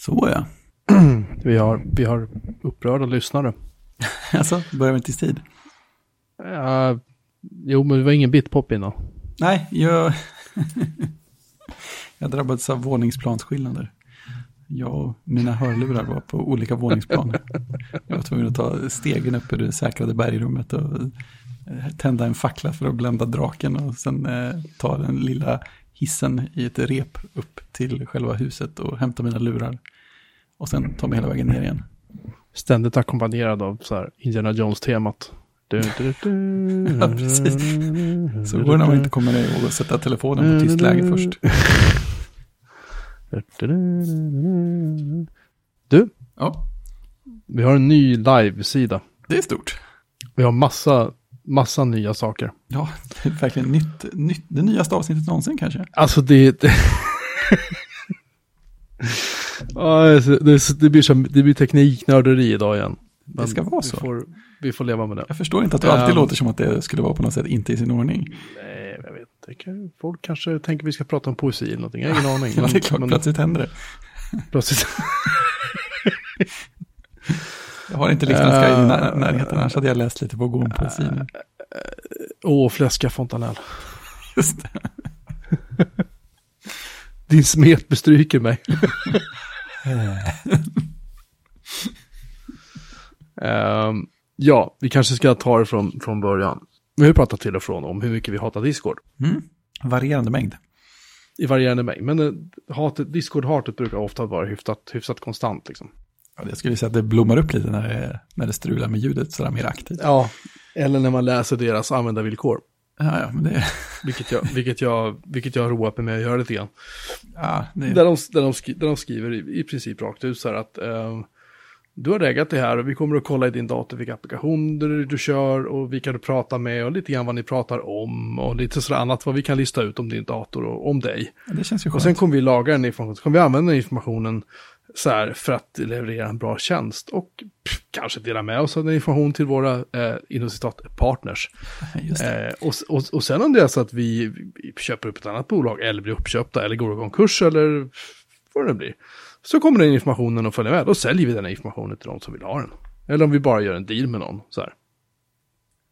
Så ja. Vi har, vi har upprörda lyssnare. Alltså, börjar vi inte i tid? Uh, jo, men det var ingen bitpop innan. Nej, jag... jag drabbades av våningsplansskillnader. Jag och mina hörlurar var på olika våningsplan. Jag var tvungen att ta stegen upp i det säkrade bergrummet och eh, tända en fackla för att blända draken och sen eh, ta den lilla hissen i ett rep upp till själva huset och hämta mina lurar. Och sen ta mig hela vägen ner igen. Ständigt ackompanjerad av så här Indiana Jones-temat. Du, du, du, Ja, precis. Så går det när man inte kommer ihåg att sätta telefonen på tyst läge först. Du, Ja, vi har en ny live-sida. det är stort. Vi har massa, massa nya saker. Ja, det är verkligen nytt, nytt, det nyaste avsnittet någonsin kanske. Alltså det... det... Ja, det, det, det, blir som, det blir tekniknörderi idag igen. Men ska vara så. Vi får, vi får leva med det. Jag förstår inte att du alltid Ehm. låter som att det skulle vara på något sätt inte i sin ordning. Nej, jag vet inte. Folk kanske tänker vi ska prata om poesi eller någonting. Jag har ingen aning. Ja, det är klart, men plötsligt händer det. plötsligt. Jag har inte Liechtenstein i Eh, när- närheten, annars hade jag läst lite på Gorm-poesi nu. Åh, fläska fontanell. Just det. Din smet bestryker mig. Ehm, ja, vi kanske ska ta det från, från början. Vi har pratat till och från om hur mycket vi hatar Discord. Mm. Varierande mängd. I varierande mängd. Men eh, hatet, Discord-hatet brukar ofta vara hyfsat, hyfsat konstant. Liksom. Ja, jag skulle säga att det blommar upp lite när det, när det strular med ljudet sådär mer aktivt. Ja, eller när man läser deras användarvillkor. Ja, ja, men det, Vilket jag, vilket jag, vilket jag har roat mig med att göra lite grann. ja, det, Där de, där de, skri, där de skriver i, i princip rakt ut så här att ehm, du har reggat det här och vi kommer att kolla i din dator vilka applikationer du, du kör och vilka du pratar med och lite grann vad ni pratar om och lite sådär annat vad vi kan lista ut om din dator och om dig. det känns ju Och skönt. sen kommer vi lagra den informationen, så kommer vi använda den informationen så här för att leverera en bra tjänst och pff, kanske dela med oss av den information till våra eh, inom citat partners. Eh, och, och, och sen om det är så att vi, köper upp ett annat bolag eller blir uppköpta eller går i konkurs eller vad det blir. Så kommer den informationen att följa med. Då säljer vi den här informationen till de som vill ha den. Eller om vi bara gör en deal med någon. Så här.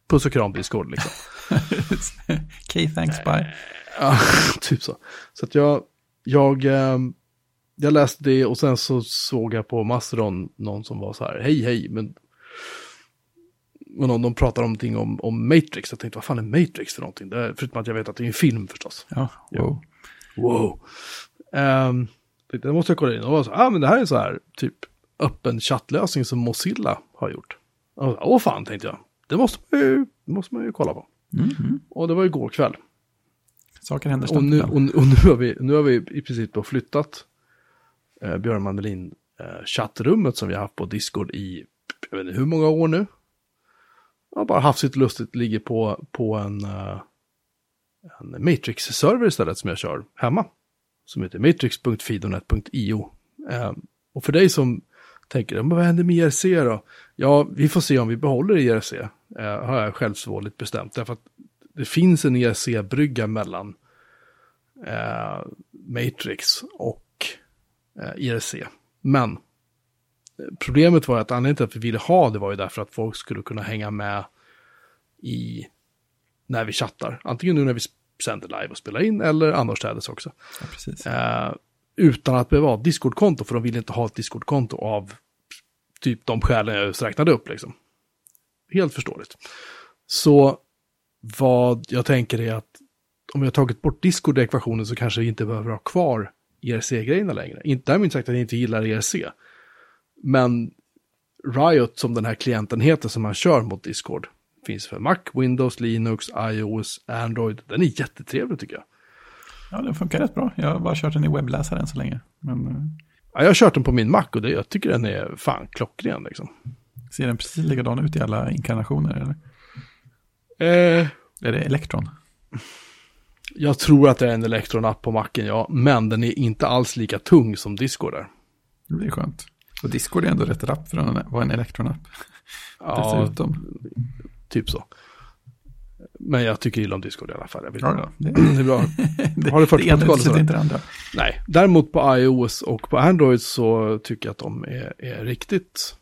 Puss och kram Discord liksom. Okej, thanks, bye. Ja, typ så. Så att jag, jag, ehm, jag läste det och sen så såg jag på Mastodon någon som var så här, hej hej, men och någon, de pratar om någonting om, om Matrix. Jag tänkte, vad fan är Matrix för någonting? Det förutom att jag vet att det är en film förstås. Ja, wow. Wow. Um, det måste jag kolla in. Och var så, ah, men det här är så här, typ öppen chattlösning som Mozilla har gjort. Och, Åh fan, tänkte jag. Det måste man ju, måste man ju kolla på. Mhm. Och det var igår kväll. Saker händer Och nu, och, och nu, har vi, nu har vi i princip då flyttat eh, Björn Mandelin eh, chattrummet som vi har haft på Discord i, jag vet inte hur många år nu. Jag har bara haft sitt lustigt, ligger på, på en, eh, en Matrix-server istället som jag kör hemma. Som heter matrix.fidonet.io. Eh, och för dig som tänker, men vad händer med IRC då? Ja, vi får se om vi behåller IRC. Eh, har jag självsvårligt bestämt. Därför att det finns en IRC-brygga mellan eh, Matrix och IRC. Men eh, problemet var att anledningen till att vi ville ha det var ju därför att folk skulle kunna hänga med i när vi chattar. Antingen nu när vi sänder live och spelar in eller annorstädes också. Ja. Eh, utan att behöva ha ett Discord-konto, för de vill inte ha ett Discord-konto av typ de skälen jag just räknade upp. Liksom. Helt förståeligt. Så vad jag tänker är att om jag tagit bort Discord-ekvationen så kanske vi inte behöver ha kvar IRC-grejerna längre. Inte därmed inte sagt att jag inte gillar IRC. Men Riot som den här klienten heter som man kör mot Discord finns för Mac, Windows, Linux, iOS, Android. Den är jättetrevlig tycker jag. Ja, den funkar rätt bra. Jag har bara kört den i webbläsaren så länge. Men eh, Ja, jag har kört den på min Mac och det, jag tycker den är fan klockren liksom. ser den precis likadan ut i alla inkarnationer? Eller? Eh, Är det Electron? Jag tror att det är en Electron-app på Macen, ja. Men den är inte alls lika tung som Discord är. Det är skönt. Och Discord är ändå rätt rapp för att vara en Electron-app. Ja, Dessutom. typ så. Men jag tycker illa om Discord i alla fall. Jag vill, Ja. Det, det är bra. det, Har du fört det ena protokoll utesluter sådär? inte det andra. Nej, däremot på iOS och på Android så tycker jag att de är, är riktigt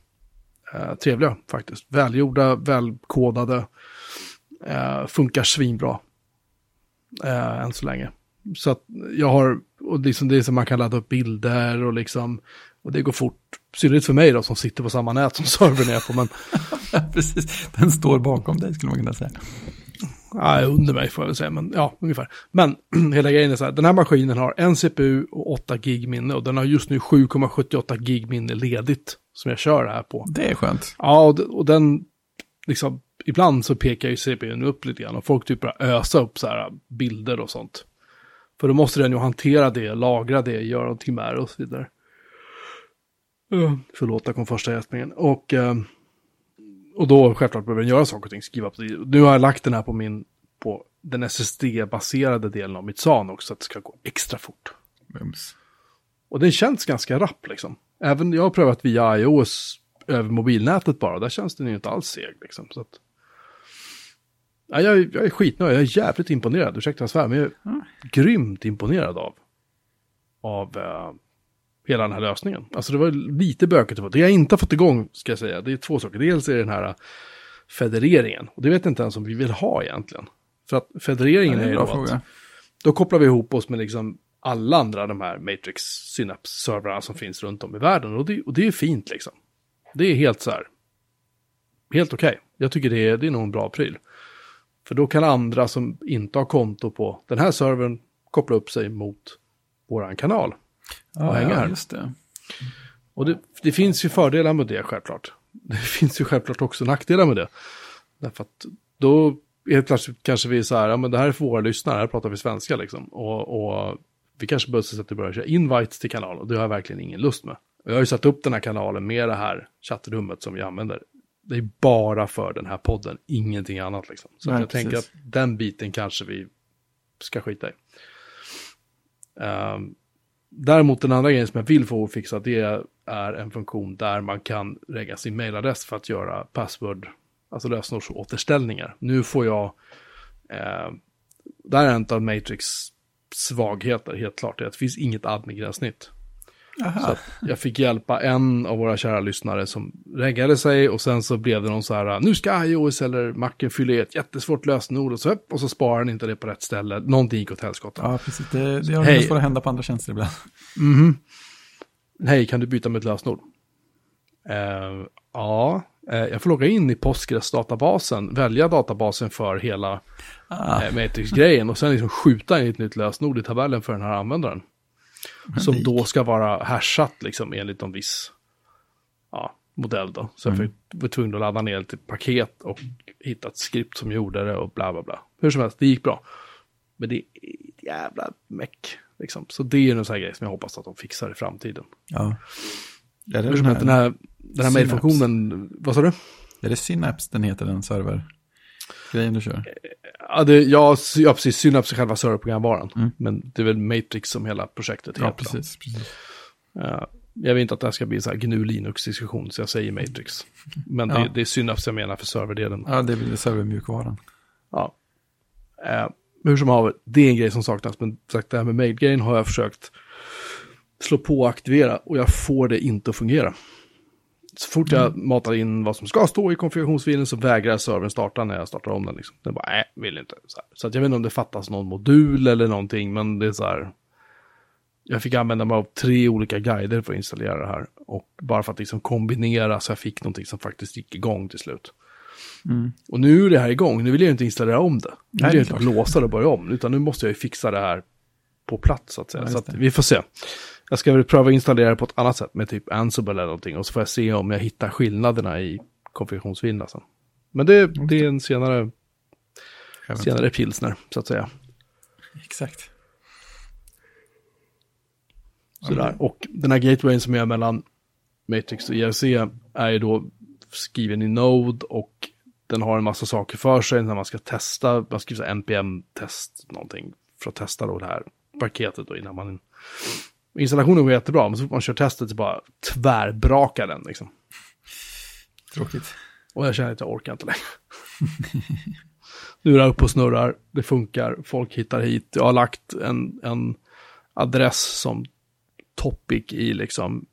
eh, trevliga faktiskt. Välgjorda, välkodade, eh, funkar svinbra eh, än så länge. Så att jag har, och liksom det är som man kan ladda upp bilder och liksom, och det går fort. Synnerligt för mig då som sitter på samma nät som servern är på, men Precis, den står bakom dig skulle man kunna säga. Ja, under mig får jag väl säga, men ja, ungefär. Men hela grejen är så här, den här maskinen har en CPU och 8 gig minne och den har just nu 7,78 gig minne ledigt som jag kör det här på. Det är skönt. Ja, och, och den, liksom, ibland så pekar ju CPUn upp lite grann och folk typ börjar ösa upp så här bilder och sånt. För då måste den ju hantera det, lagra det, göra någonting med det och så vidare. Uh, förlåt, där kom första gäspningen. Och, eh, och då självklart behöver den göra saker och ting, skriva på det. Nu har jag lagt den här på min, på den SSD-baserade delen av mitt SAN också, så att det ska gå extra fort. Bums. Och den känns ganska rapp liksom. Även jag har prövat via iOS över mobilnätet bara, där känns den ju inte alls seg liksom. Så att... ja, jag, är- jag är skitnöjd, jag är jävligt imponerad, ursäkta jag svär, men jag är grymt imponerad av, av eh, hela den här lösningen. Alltså det var lite bökigt. Det jag inte har fått igång, ska jag säga, det är två saker. Dels är det den här eh, federeringen, och det vet jag inte ens om vi vill ha egentligen. För att federeringen är ju då fråga. att då kopplar vi ihop oss med liksom alla andra de här Matrix Synapse-servrarna som finns runt om i världen. Och det, och det är fint liksom. Det är helt så här, helt okej. Jag tycker det är, det är nog en bra pryl. För då kan andra som inte har konto på den här servern koppla upp sig mot våran kanal. Ja, hänga ja, här. just det. Och det, det finns ju fördelar med det självklart. Det finns ju självklart också nackdelar med det. Därför att då helt plötsligt kanske vi är så här, ja men det här är för våra lyssnare, här pratar vi svenska liksom. Och, och vi kanske behöver sätta börja köra invites till kanalen och det har jag verkligen ingen lust med. Och jag har ju satt upp den här kanalen med det här chattrummet som vi använder. Det är bara för den här podden, ingenting annat liksom. Så Nej, jag precis. tänker att den biten kanske vi ska skita i. Ehm, däremot den andra grejen som jag vill få fixat det är en funktion där man kan lägga sin mailadress för att göra password, alltså lösenordsåterställningar. Nu får jag, eh, där är en av Matrix svagheter helt klart, det är att det finns inget admin-gränssnitt. Så jag fick hjälpa en av våra kära lyssnare som reggade sig och sen så blev det någon så här, nu ska iOS eller Macen fylla i ett jättesvårt lösenord och så, upp, och så sparar den inte det på rätt ställe. Någonting gick åt helskotta. Ja, precis. Det, det har Hej. Hej. att hända på andra tjänster ibland. Hej, kan du byta mitt lösenord? Eh, ja, eh, jag får logga in i Postgres-databasen, välja databasen för hela Ah, eh, Matrix-grejen och sen liksom skjuta in ett nytt lösenord i tabellen för den här användaren. Som då ska vara hashat liksom enligt en viss ja, modell då. Så jag var tvungen att ladda ner ett paket och hitta ett skript som gjorde det och bla bla bla. Hur som helst, det gick bra. Men det är ett jävla meck. Liksom. Så det är en sån här grej som jag hoppas att de fixar i framtiden. ja. Är det Hur som helst, den här, den här mailfunktionen, vad sa du? Är det Synapse den heter, den server? Grejen du kör? Ja, det, ja, ja precis, Synapse är själva serverprogramvaran. Mm. Men det är väl Matrix som hela projektet Ja, heter. då. precis. precis. Eh, jag vill inte att det här ska bli en sån här GNU Linux-diskussion, så jag säger Matrix. Men det, Ja. det är Synapse jag menar för serverdelen. Ja, det är väl servermjukvaran. Ja. Eh, men hur som haver, det är en grej som saknas. Men sagt, det här med mail-grejen har jag försökt slå på och aktivera och jag får det inte att fungera. Så fort jag Mm. matar in vad som ska stå i konfigurationsfilen så vägrar servern starta när jag startar om den. Liksom. Den bara, nej, vill inte. Så, så att jag vet inte om det fattas någon modul eller någonting, men det är så här. Jag fick använda mig av tre olika guider för att installera det här. Och bara för att liksom kombinera så jag fick någonting som faktiskt gick igång till slut. Mm. Och nu är det här igång, nu vill jag inte installera om det. Nu Nej, vill är jag inte blåsa det och börja om, utan nu måste jag ju fixa det här på plats så att säga. Ja, så att vi får se. Jag ska väl pröva installera det på ett annat sätt med typ Ansible eller någonting och så får jag se om jag hittar skillnaderna i konfigurationsfilerna sen. Men det, det är en senare, senare pilsner, så att säga. Exakt. Sådär. Och den här gatewayen som är mellan Matrix och IRC är ju då skriven i Node och den har en massa saker för sig när man ska testa, man skriver så npm-test någonting för att testa då det här paketet då innan man... Installationen går jättebra, men så fort man kör testet så bara tvärbrakar den liksom. lurar upp och snurrar, det funkar, folk hittar hit. Jag har lagt en, en adress som topic i liksom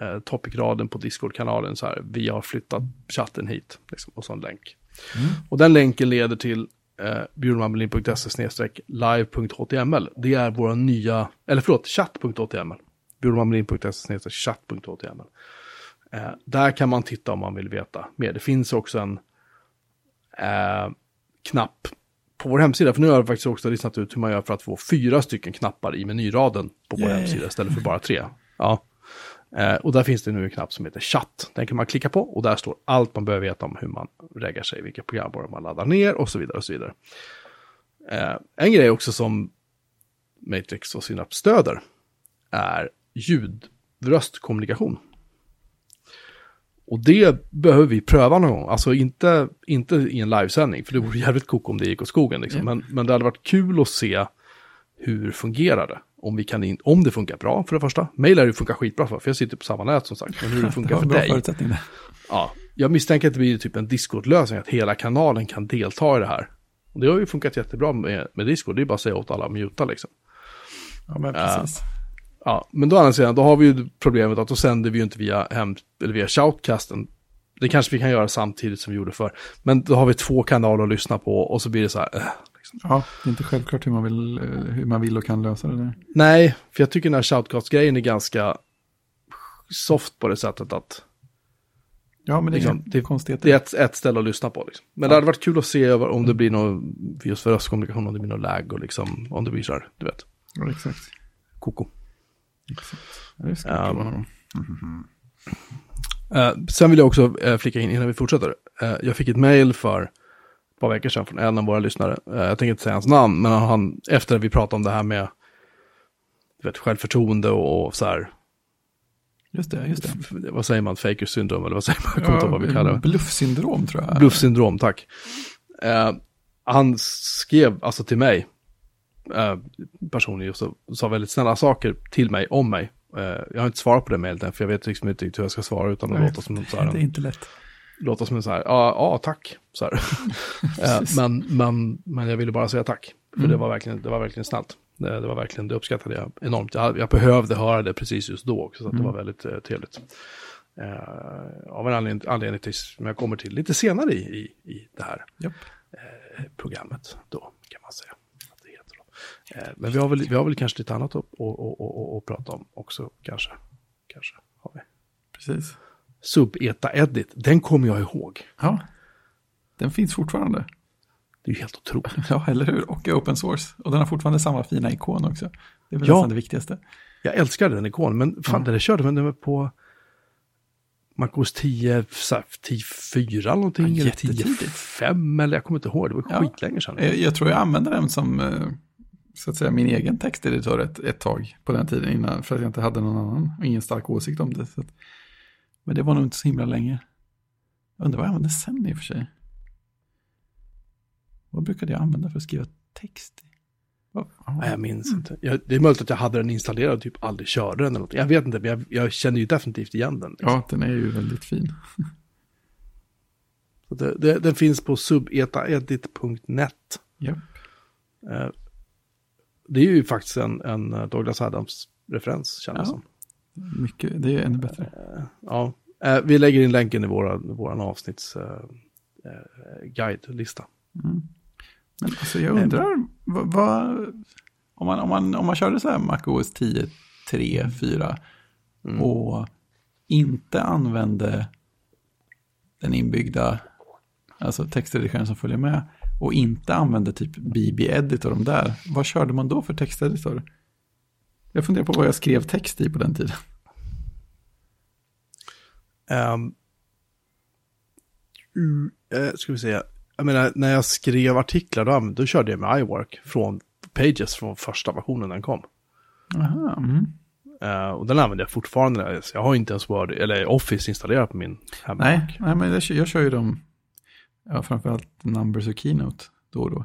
eh, topic-raden på Discord-kanalen så här, vi har flyttat chatten hit, liksom, och så en länk. Mm. Och den länken leder till eh, bjurmanmelin.se live.html. Det är våra nya, eller förlåt, chatt.html. bjurmanmelin.se chatt.html. Eh, där kan man titta om man vill veta mer. Det finns också en eh, knapp på vår hemsida, för nu har jag faktiskt också listat ut hur man gör för att få fyra stycken knappar i menyraden på vår Yay. hemsida istället för bara tre. Ja. Eh, och där finns det nu en knapp som heter chatt. Den kan man klicka på och där står allt man behöver veta om hur man reggar sig, vilka programvaror man laddar ner och så vidare. och så vidare. Eh, en grej också som Matrix och Synapse stöder är ljudröstkommunikation. Och det behöver vi pröva någon gång. Alltså inte, inte i en livesändning, för det vore jävligt koko om det gick åt skogen. Liksom. Men, men det hade varit kul att se hur fungerar det. Om, vi kan in, om det funkar bra för det första. Mail är det funkar skitbra för, för jag sitter på samma nät som sagt. Men hur det funkar har för dig. Ja, jag misstänker att det blir typ en Discord-lösning, att hela kanalen kan delta i det här. Och det har ju funkat jättebra med, med Discord, det är bara att säga åt alla att muta liksom. Ja, men precis. Ja, men då andra sidan, då har vi ju problemet att då sänder vi ju inte via, hem, eller via shoutcasten. Det kanske vi kan göra samtidigt som vi gjorde förr. Men då har vi två kanaler att lyssna på och så blir det så här. Äh, liksom. Ja, det är inte självklart hur man vill, eh, hur man vill och kan lösa det där. Nej, för jag tycker den här shoutcast-grejen är ganska soft på det sättet att Ja, men det är Liksom, det- konstigt. det är ett, ett ställe att lyssna på. Liksom. Men det hade varit kul att se om det blir något, just för röstkommunikation, om det blir något lag och liksom, om det blir så här, du vet, Ja, exakt. koko. exakt. Ja, det ska Ja. um, någon. Eh, sen vill jag också eh, flika in innan vi fortsätter. Eh, jag fick ett mail för par veckor sedan från en av våra lyssnare. Eh, jag tänker inte säga hans namn, men han, efter att vi pratade om det här med du vet, självförtroende och, och så här, Just det, just det. vad säger man, faker syndrom eller vad säger man, jag kommer inte ihåg vad vi kallar det. Bluffsyndrom tror jag. Bluffsyndrom, tack. Eh, han skrev alltså till mig, eh, personligen, och så, sa väldigt snälla saker till mig om mig. Eh, jag har inte svarat på det mejlet än, för jag vet liksom inte riktigt hur jag ska svara utan att Nej, låta som en, så här, Det är inte lätt. Låta som en så här, ja, ja tack. Så här. Eh, men, men, men jag ville bara säga tack, för det, var verkligen, det var verkligen snällt. Det, det var verkligen, det uppskattade jag enormt. Jag, jag behövde höra det precis just då också, så att det var väldigt eh, trevligt. Eh, av en anledning, anledning till, som jag kommer till lite senare i, i, i det här Japp. eh, programmet då, kan man säga. Att det heter då. Eh, men vi har, väl, vi har väl kanske lite annat att, att, att, att, att prata om också, kanske. Kanske har vi. Precis. Subeta Edit, den kommer jag ihåg. Ja. Den finns fortfarande. Det är ju helt otroligt. Ja, eller hur? Och är open source. Och den har fortfarande samma fina ikon också. Det är väl Ja. nästan det viktigaste. Jag älskar den ikonen, men fan, Ja. det körde den var på MacOS 10, så här, 10.4 eller någonting, Ja, eller jättetidigt. 10.5 eller jag kommer inte ihåg, det var Ja. skitlänge sedan. Jag, jag tror jag använde den som eh, så att säga, min egen texteditor ett, ett tag på den tiden innan. För att jag inte hade någon annan och ingen stark åsikt om det. Så att, men det var nog inte så himla länge. Jag undrar vad jag använde sen i och för sig. Vad brukade jag använda för att skriva text? Vad- Nej, jag minns inte. Jag, det är möjligt att jag hade den installerad och typ aldrig körde den eller något. Jag vet inte, men jag, jag känner ju definitivt igen den. Liksom. Ja, den är ju väldigt fin. Så det, det, den finns på subetaedit.net. Ja. Eh, det är ju faktiskt en, en eh, Douglas Adams-referens, känns det Ja. som. Mycket, det är ännu bättre. Ja, eh, vi lägger in länken i våra, våran avsnitts eh, eh, guide-lista. Mm. Men alltså jag undrar, vad, vad, om, man, om, man, om man körde så här MacOS 10, 3, 4 Mm. och inte använde den inbyggda alltså texteditorn som följer med och inte använde typ BB-edit och de där, vad körde man då för texteditor? Jag funderar på vad jag skrev text i på den tiden. Um, uh, ska vi se, jag menar när jag skrev artiklar då, då körde jag med iWork från Pages från första versionen den kom. Aha, mm. Eh, och den använder jag fortfarande. Jag har inte ens Word, eller Office installerat på min hemma. Nej, nej, men jag, kör- jag kör ju dem, ja, framförallt Numbers och Keynote då och då.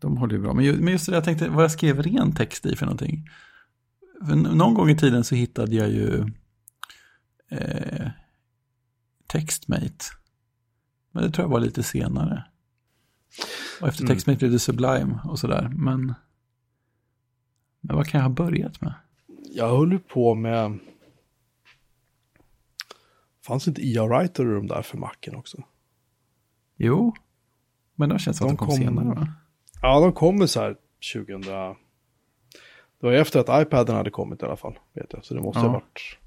De håller ju bra. Men ju- men just det jag tänkte, vad jag skrev ren text i för någonting. För någon gång i tiden så hittade jag ju eh, Textmate. Men det tror jag var lite senare. Och efter TextMate blev det Sublime och sådär. Men, men vad kan jag ha börjat med? Jag höll på med... Fanns inte ER Writer och de där för macken också? Jo, men det känns som att de kom, kom- senare va? Ja, de kommer så här 2000... Det var efter att iPaden hade kommit i alla fall, vet jag. Så det måste Ja. ha varit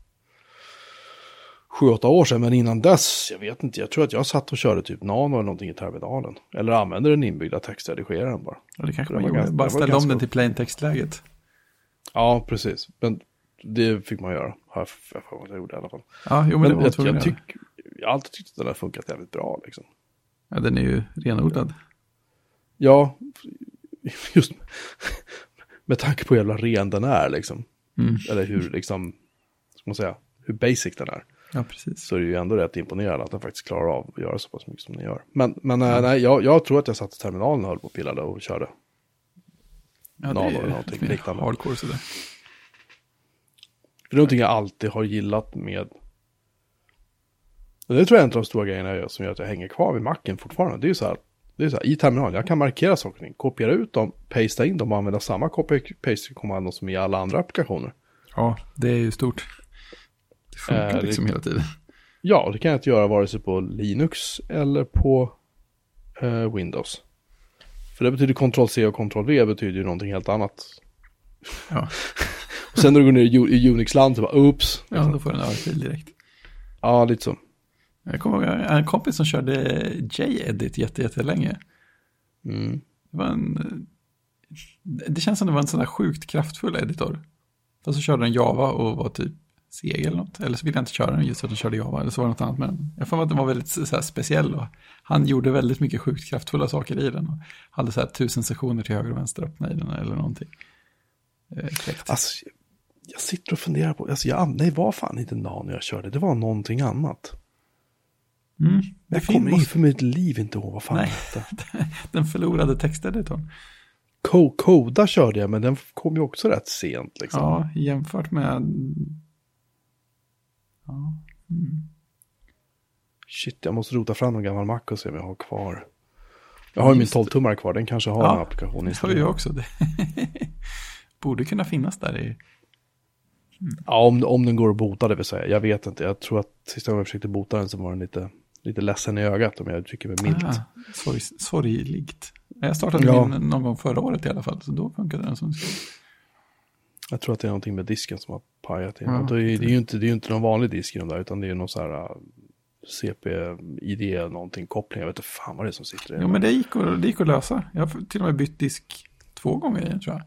sju, åtta år sedan. Men innan dess, jag vet inte, jag tror att jag satt och körde typ Nano eller någonting i terminalen. Eller använde den inbyggda textredigeraren bara. Ja, det kanske Det man gjorde. ganska- Bara ställde om den till plain text-läget. Ja, precis. Men det fick man göra. Har jag för jag gjorde i alla fall. Ja, jo men, Men jag, jag, tyck, jag har alltid tyckt att den har funkat jävligt bra liksom. Ja, den är ju renodlad. Ja, just med tanke på hur jävla ren den är liksom. Mm. Eller hur liksom, ska man säga, hur basic den är. Ja, precis. Så är det ju ändå rätt imponerande att den faktiskt klarar av att göra så pass mycket som den gör. Men, men eh, nej, jag, jag tror att jag satt i terminalen och höll på och pillade och körde. Ja, det är ju någonting liknande. hardcore sådär. För det är någonting jag alltid har gillat med... Och det tror jag är en av de stora grejerna jag gör som gör att jag hänger kvar vid macken fortfarande. Det är ju så här, det är så här i terminalen, jag kan markera saker, kopiera ut dem, pasta in dem och använda samma copy-paste-kommando som i alla andra applikationer. Ja, det är ju stort. Det funkar Eh, det- liksom hela tiden. Ja, och det kan jag inte göra vare sig på Linux eller på eh, Windows. För det betyder Ctrl-C och Ctrl-V betyder ju någonting helt annat. Ja, Och sen när du går ner i, Unix-land så bara, oops. ja då får den örfil direkt. Ja, lite så. Jag kommer ihåg en kompis som körde J-edit jätte, jättelänge. Mm. Det var en... Det känns som det var en sån här sjukt kraftfull editor. Fast så körde den Java och var typ seg eller något. Eller så ville jag inte köra den just för att den körde Java. Eller så var det något annat med den. Jag får att den var väldigt så speciell. Och han gjorde väldigt mycket sjukt kraftfulla saker i den. Och hade så här tusen sektioner till höger och vänster öppna i den eller någonting. Eh. Alltså, jag sitter och funderar på, alltså jag, nej, var fan inte Nano jag körde, det var någonting annat. Mm, Jag kommer finns inför mitt liv inte ihåg vad fan Nej. det hette. den förlorade texteditorn. Coda körde jag, men den kom ju också rätt sent liksom. Ja, jämfört med... Ja. Mm. Shit, jag måste rota fram någon gammal Mac och se om jag har kvar. Jag har ju min Just det. 12-tummare kvar, den kanske har Ja, en applikation Det har jag också. Det borde kunna finnas där i... Ja, om, om den går att bota det vill säga. Jag vet inte, jag tror att sista gången jag försökte bota den så var den lite, lite ledsen i ögat om jag uttrycker mig milt. Ah, sorg, sorgligt. Jag startade Ja. min någon gång förra året i alla fall, så då funkade den som skulle. Jag tror att det är någonting med disken som har pajat Och det, är, det, är ju inte, det är ju inte någon vanlig disk i den där, utan det är någon så här uh, CP-ID, någonting, koppling. Jag vet inte fan vad det är som sitter i. Jo, men det gick, att, det gick att lösa. Jag har till och med bytt disk två gånger tror jag.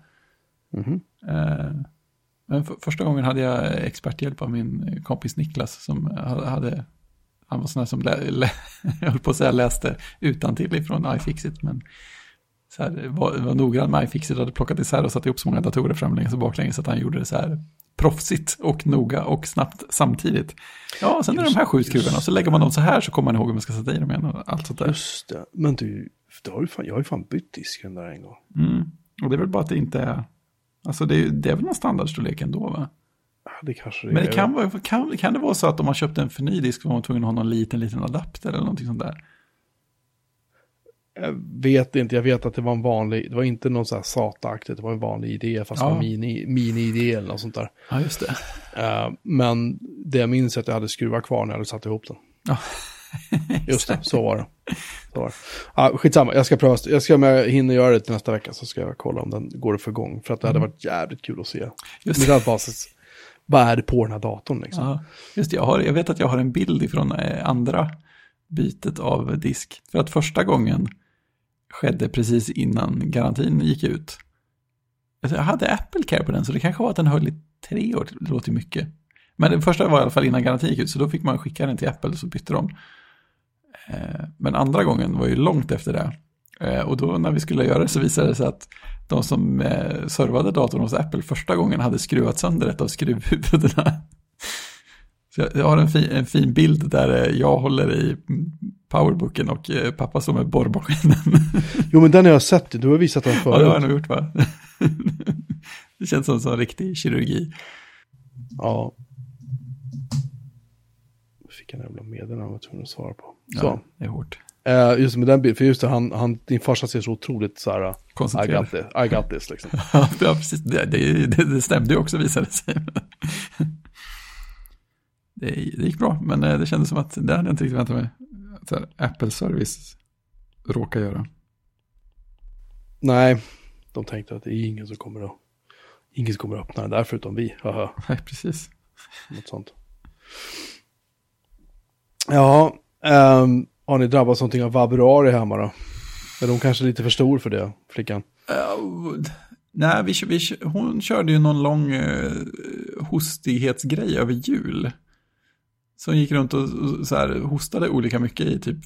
Eh, Men för, första gången hade jag experthjälp av min kompis Niklas som hade, hade han var sån här som lä, lä, jag höll på att säga läste utantill ifrån iFixit, men så här, var, var noggrann med iFixit och hade plockat isär och satt ihop så många datorer framlänges och baklänges så att han gjorde det så här proffsigt och noga och snabbt samtidigt. Ja, sen är det de här sju skruvarna och så lägger man dem så här så kommer man ihåg hur man ska sätta i dem igen och allt sånt där. Just det. Men du, du har ju fan, jag har ju fan bytt disken där en gång. Mm. Och det är väl bara att det inte är, alltså det är, det är väl någon standardstorlek ändå va? Det kanske det Men det är. kan, vara, kan, kan det vara så att om man köpte en för ny disk var man tvungen att ha någon liten, liten adapter eller någonting sånt där? Jag vet inte, jag vet att det var en vanlig, det var inte någon så här SATA-aktigt, det var en vanlig idé, fast Ja. det var mini, mini-idé eller något sånt där. Ja, just det. Eh, men det jag minns är att jag hade skruvar kvar när jag hade satt ihop den. Ja. Just det, så var det. Så var det. Ah, skitsamma, jag ska pröva, jag ska om jag hinner göra det till nästa vecka så ska jag kolla om den går att få igång. För att det hade varit jävligt kul att se. Just det. basis, vad är det på den här datorn liksom? Ja, just det. Jag, har, jag vet att jag har en bild ifrån eh, andra bytet av disk. För att första gången skedde precis innan garantin gick ut. Alltså, Jag hade Apple Care på den, så det kanske var att den höll i tre år. Det låter ju mycket. Men den första var i alla fall innan garantin gick ut, så då fick man skicka den till Apple så bytte de. Eh, men andra gången var ju långt efter det. Eh, och då när vi skulle göra det så visade det sig att de som eh, servade datorn hos Apple första gången hade skruvat sönder ett av skruvhuvudena. Så jag- har en fin, en fin bild där eh, jag håller i powerbooken och eh, pappa står med borrmaskinen. Jo men den har jag sett, du har visat den ja, det har jag förut. nog gjort va? det känns som en riktig kirurgi. Ja. Fick en jävla meddelande jag var tvungen att svara på. Så, Ja, det är hårt. Eh, just med den bilden, för just det, han, han, din farsa ser så otroligt så här, I got this, I got this liksom. Ja, precis. Det, det, det, stämde ju också visade det sig. Det, det gick bra, men eh, det kändes som att det hade jag inte riktigt väntat mig. Apple Service råkar göra. Nej, de tänkte att det är ingen som kommer att, ingen som kommer att öppna den där förutom vi, haha, Nej, precis. något sånt. Ja, ehm, har ni drabbats någonting av vabruari hemma då? Är de kanske lite för stor för det, flickan? Uh, nej, vi, vi, hon körde ju någon lång uh, hostighetsgrej över jul. Hon gick runt och, och så här, hostade olika mycket i typ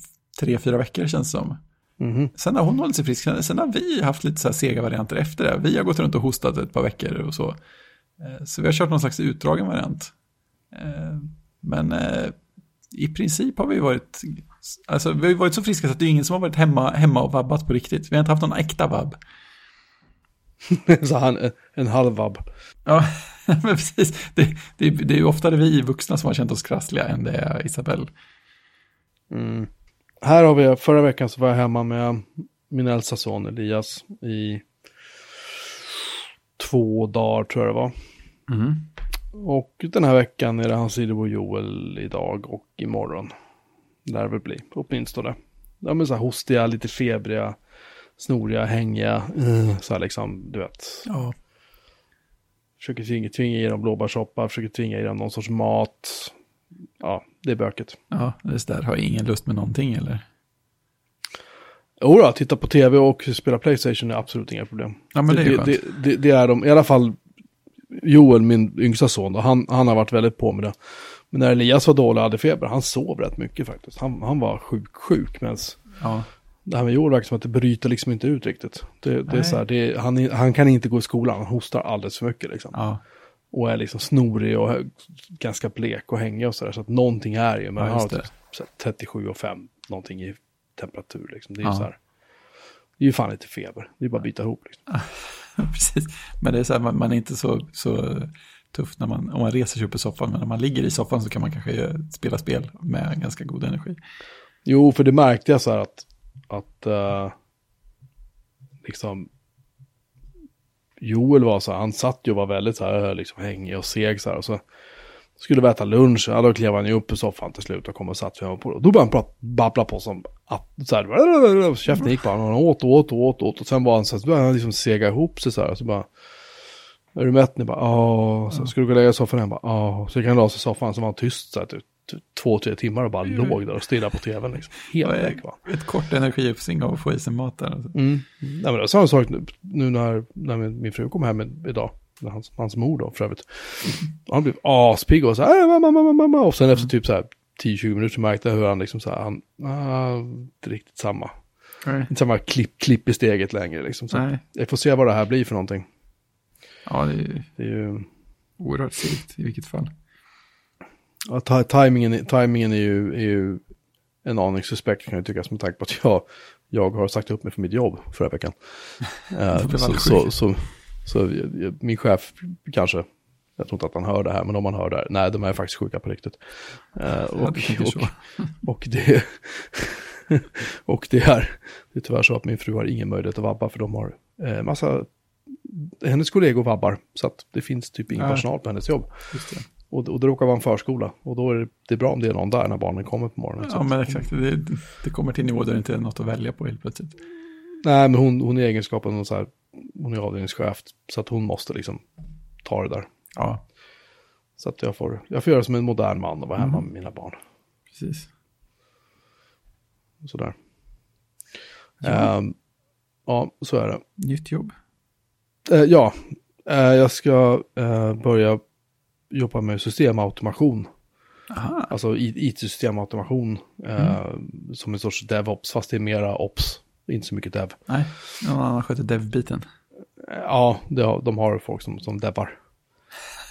tre, fyra veckor känns det som. Mhm. Sen har hon hållit sig frisk. Sen, har vi haft lite så här sega varianter efter det. Vi har gått runt och hostat ett par veckor och så. Eh, Så vi har kört någon slags utdragen variant. Eh, Men eh, i princip har vi varit, alltså vi har varit så friska så att det är ingen som har varit hemma, hemma och vabbat på riktigt. Vi har inte haft någon äkta vabb. så han, en halv vab. Ja, men precis. Det, det, det är ju oftare vi vuxna som har känt oss krassliga än det är Isabelle. Mm. Här har vi, förra veckan så var jag hemma med min äldsta son Elias i två dagar tror jag det var. Mm. Och den här veckan är det hans lillebror Joel idag och imorgon. Lär det väl bli, åtminstone. De är så här hostiga, lite febriga, snoriga, hängiga. eh, Så här liksom, du vet. Ja, Försöker tvinga, tvinga i dem blåbärssoppa, försöker tvinga i dem någon sorts mat. Ja, det är böket. ja, det där har ingen lust med någonting eller? Jo då, titta på tv och spela Playstation är absolut inga problem. Ja, men det är det, skönt. det, det, det är de, i alla fall Joel, min yngsta son, då, han, han har varit väldigt på med det. Men när Elias var dålig och hade feber, han sov rätt mycket faktiskt. Han, han var sjuk, sjuk, medan Ja, det här med Joel verkar som att det bryter liksom inte ut riktigt. Det, det är så här, det han, han kan inte gå i skolan, han hostar alldeles för mycket liksom. ja, Och är liksom snorig och ganska blek och hängig och sådär. Så att någonting är ju, men Ja, han har typ det. så här 37 och 5 någonting i temperatur liksom. Det är ju Ja. så här. Det är ju fan inte feber, det är bara att bita ihop liksom. precis. Men det är så här, man, man är inte så, så tuff när man, om man reser sig upp i soffan, men när man ligger i soffan så kan man kanske spela spel med ganska god energi. Jo, för det märkte jag så här att, att uh, liksom Joel var så här, han satt ju och var väldigt så här, liksom hängig och seg så här. Och så skulle vi äta lunch, ja, då klev han ju upp i soffan till slut och kom och satt sig på det. Då började han babbla på som att, så här, käften gick bara, han åt och åt och åt åt. Och sen var han så här, så började han liksom sega ihop sig så här. Så bara, är du mätt? Ni bara, ja. Så ska du gå och lägga dig i soffan? Han bara, ja. Så gick han och la sig i soffan, så var han tyst så här, typ två, tre timmar och bara låg där och stirrade på tvn liksom. Helt väck va. Ett kort energiuppsving av att få i sig mat där. Alltså. Mm. Nej, men det är samma sak nu, nu när, när min, min fru kom hem idag. Hans, hans mor då för övrigt. Han blev aspigg och så här, "Äh, mamma, mamma, mamma. Och sen efter typ så här 10-20 minuter märkte jag hur han liksom så här, han, ah, inte riktigt samma. Nej. Inte samma klipp, klipp i steget längre liksom. Så Nej. jag får se vad det här blir för någonting. Ja, det är Det är ju, oerhört segt i vilket fall. Ja, ta- timingen, är- ju, är ju en aning suspekt kan jag tycka som tanke på att jag, jag har sagt upp mig för mitt jobb förra veckan. Blev så, så, så, så min chef kanske, jag tror inte att han hör det här, men om han hör det här, nej de är faktiskt sjuka på riktigt. Eh, och, och, och det och det är, det är tyvärr så att min fru har ingen möjlighet att vabba för de har eh, massa, hennes kollegor vabbar, så att det finns typ ingen personal på hennes jobb. Och, och det råkar vara en förskola. Och då är det, bra om det är någon där när barnen kommer på morgonen. Ja, men exakt. Det, det kommer till nivå där det inte är något att välja på helt plötsligt. Nej, men hon, hon är egenskapen så här, hon är avdelningschef. Så att hon måste liksom ta det där. Ja, Så att jag får, jag får göra som en modern man och vara hemma med mina barn. precis. Sådär. Ja. Ehm, ja, så är det. Nytt jobb. Eh, ja, eh, jag ska eh, börja jobba med systemautomation. Aha, Alltså IT-systemautomation eh, som en sorts DevOps, fast det är mera Ops. Inte så mycket Dev. nej, någon annan sköter dev-biten. Eh, Ja, det de har folk som, som devar.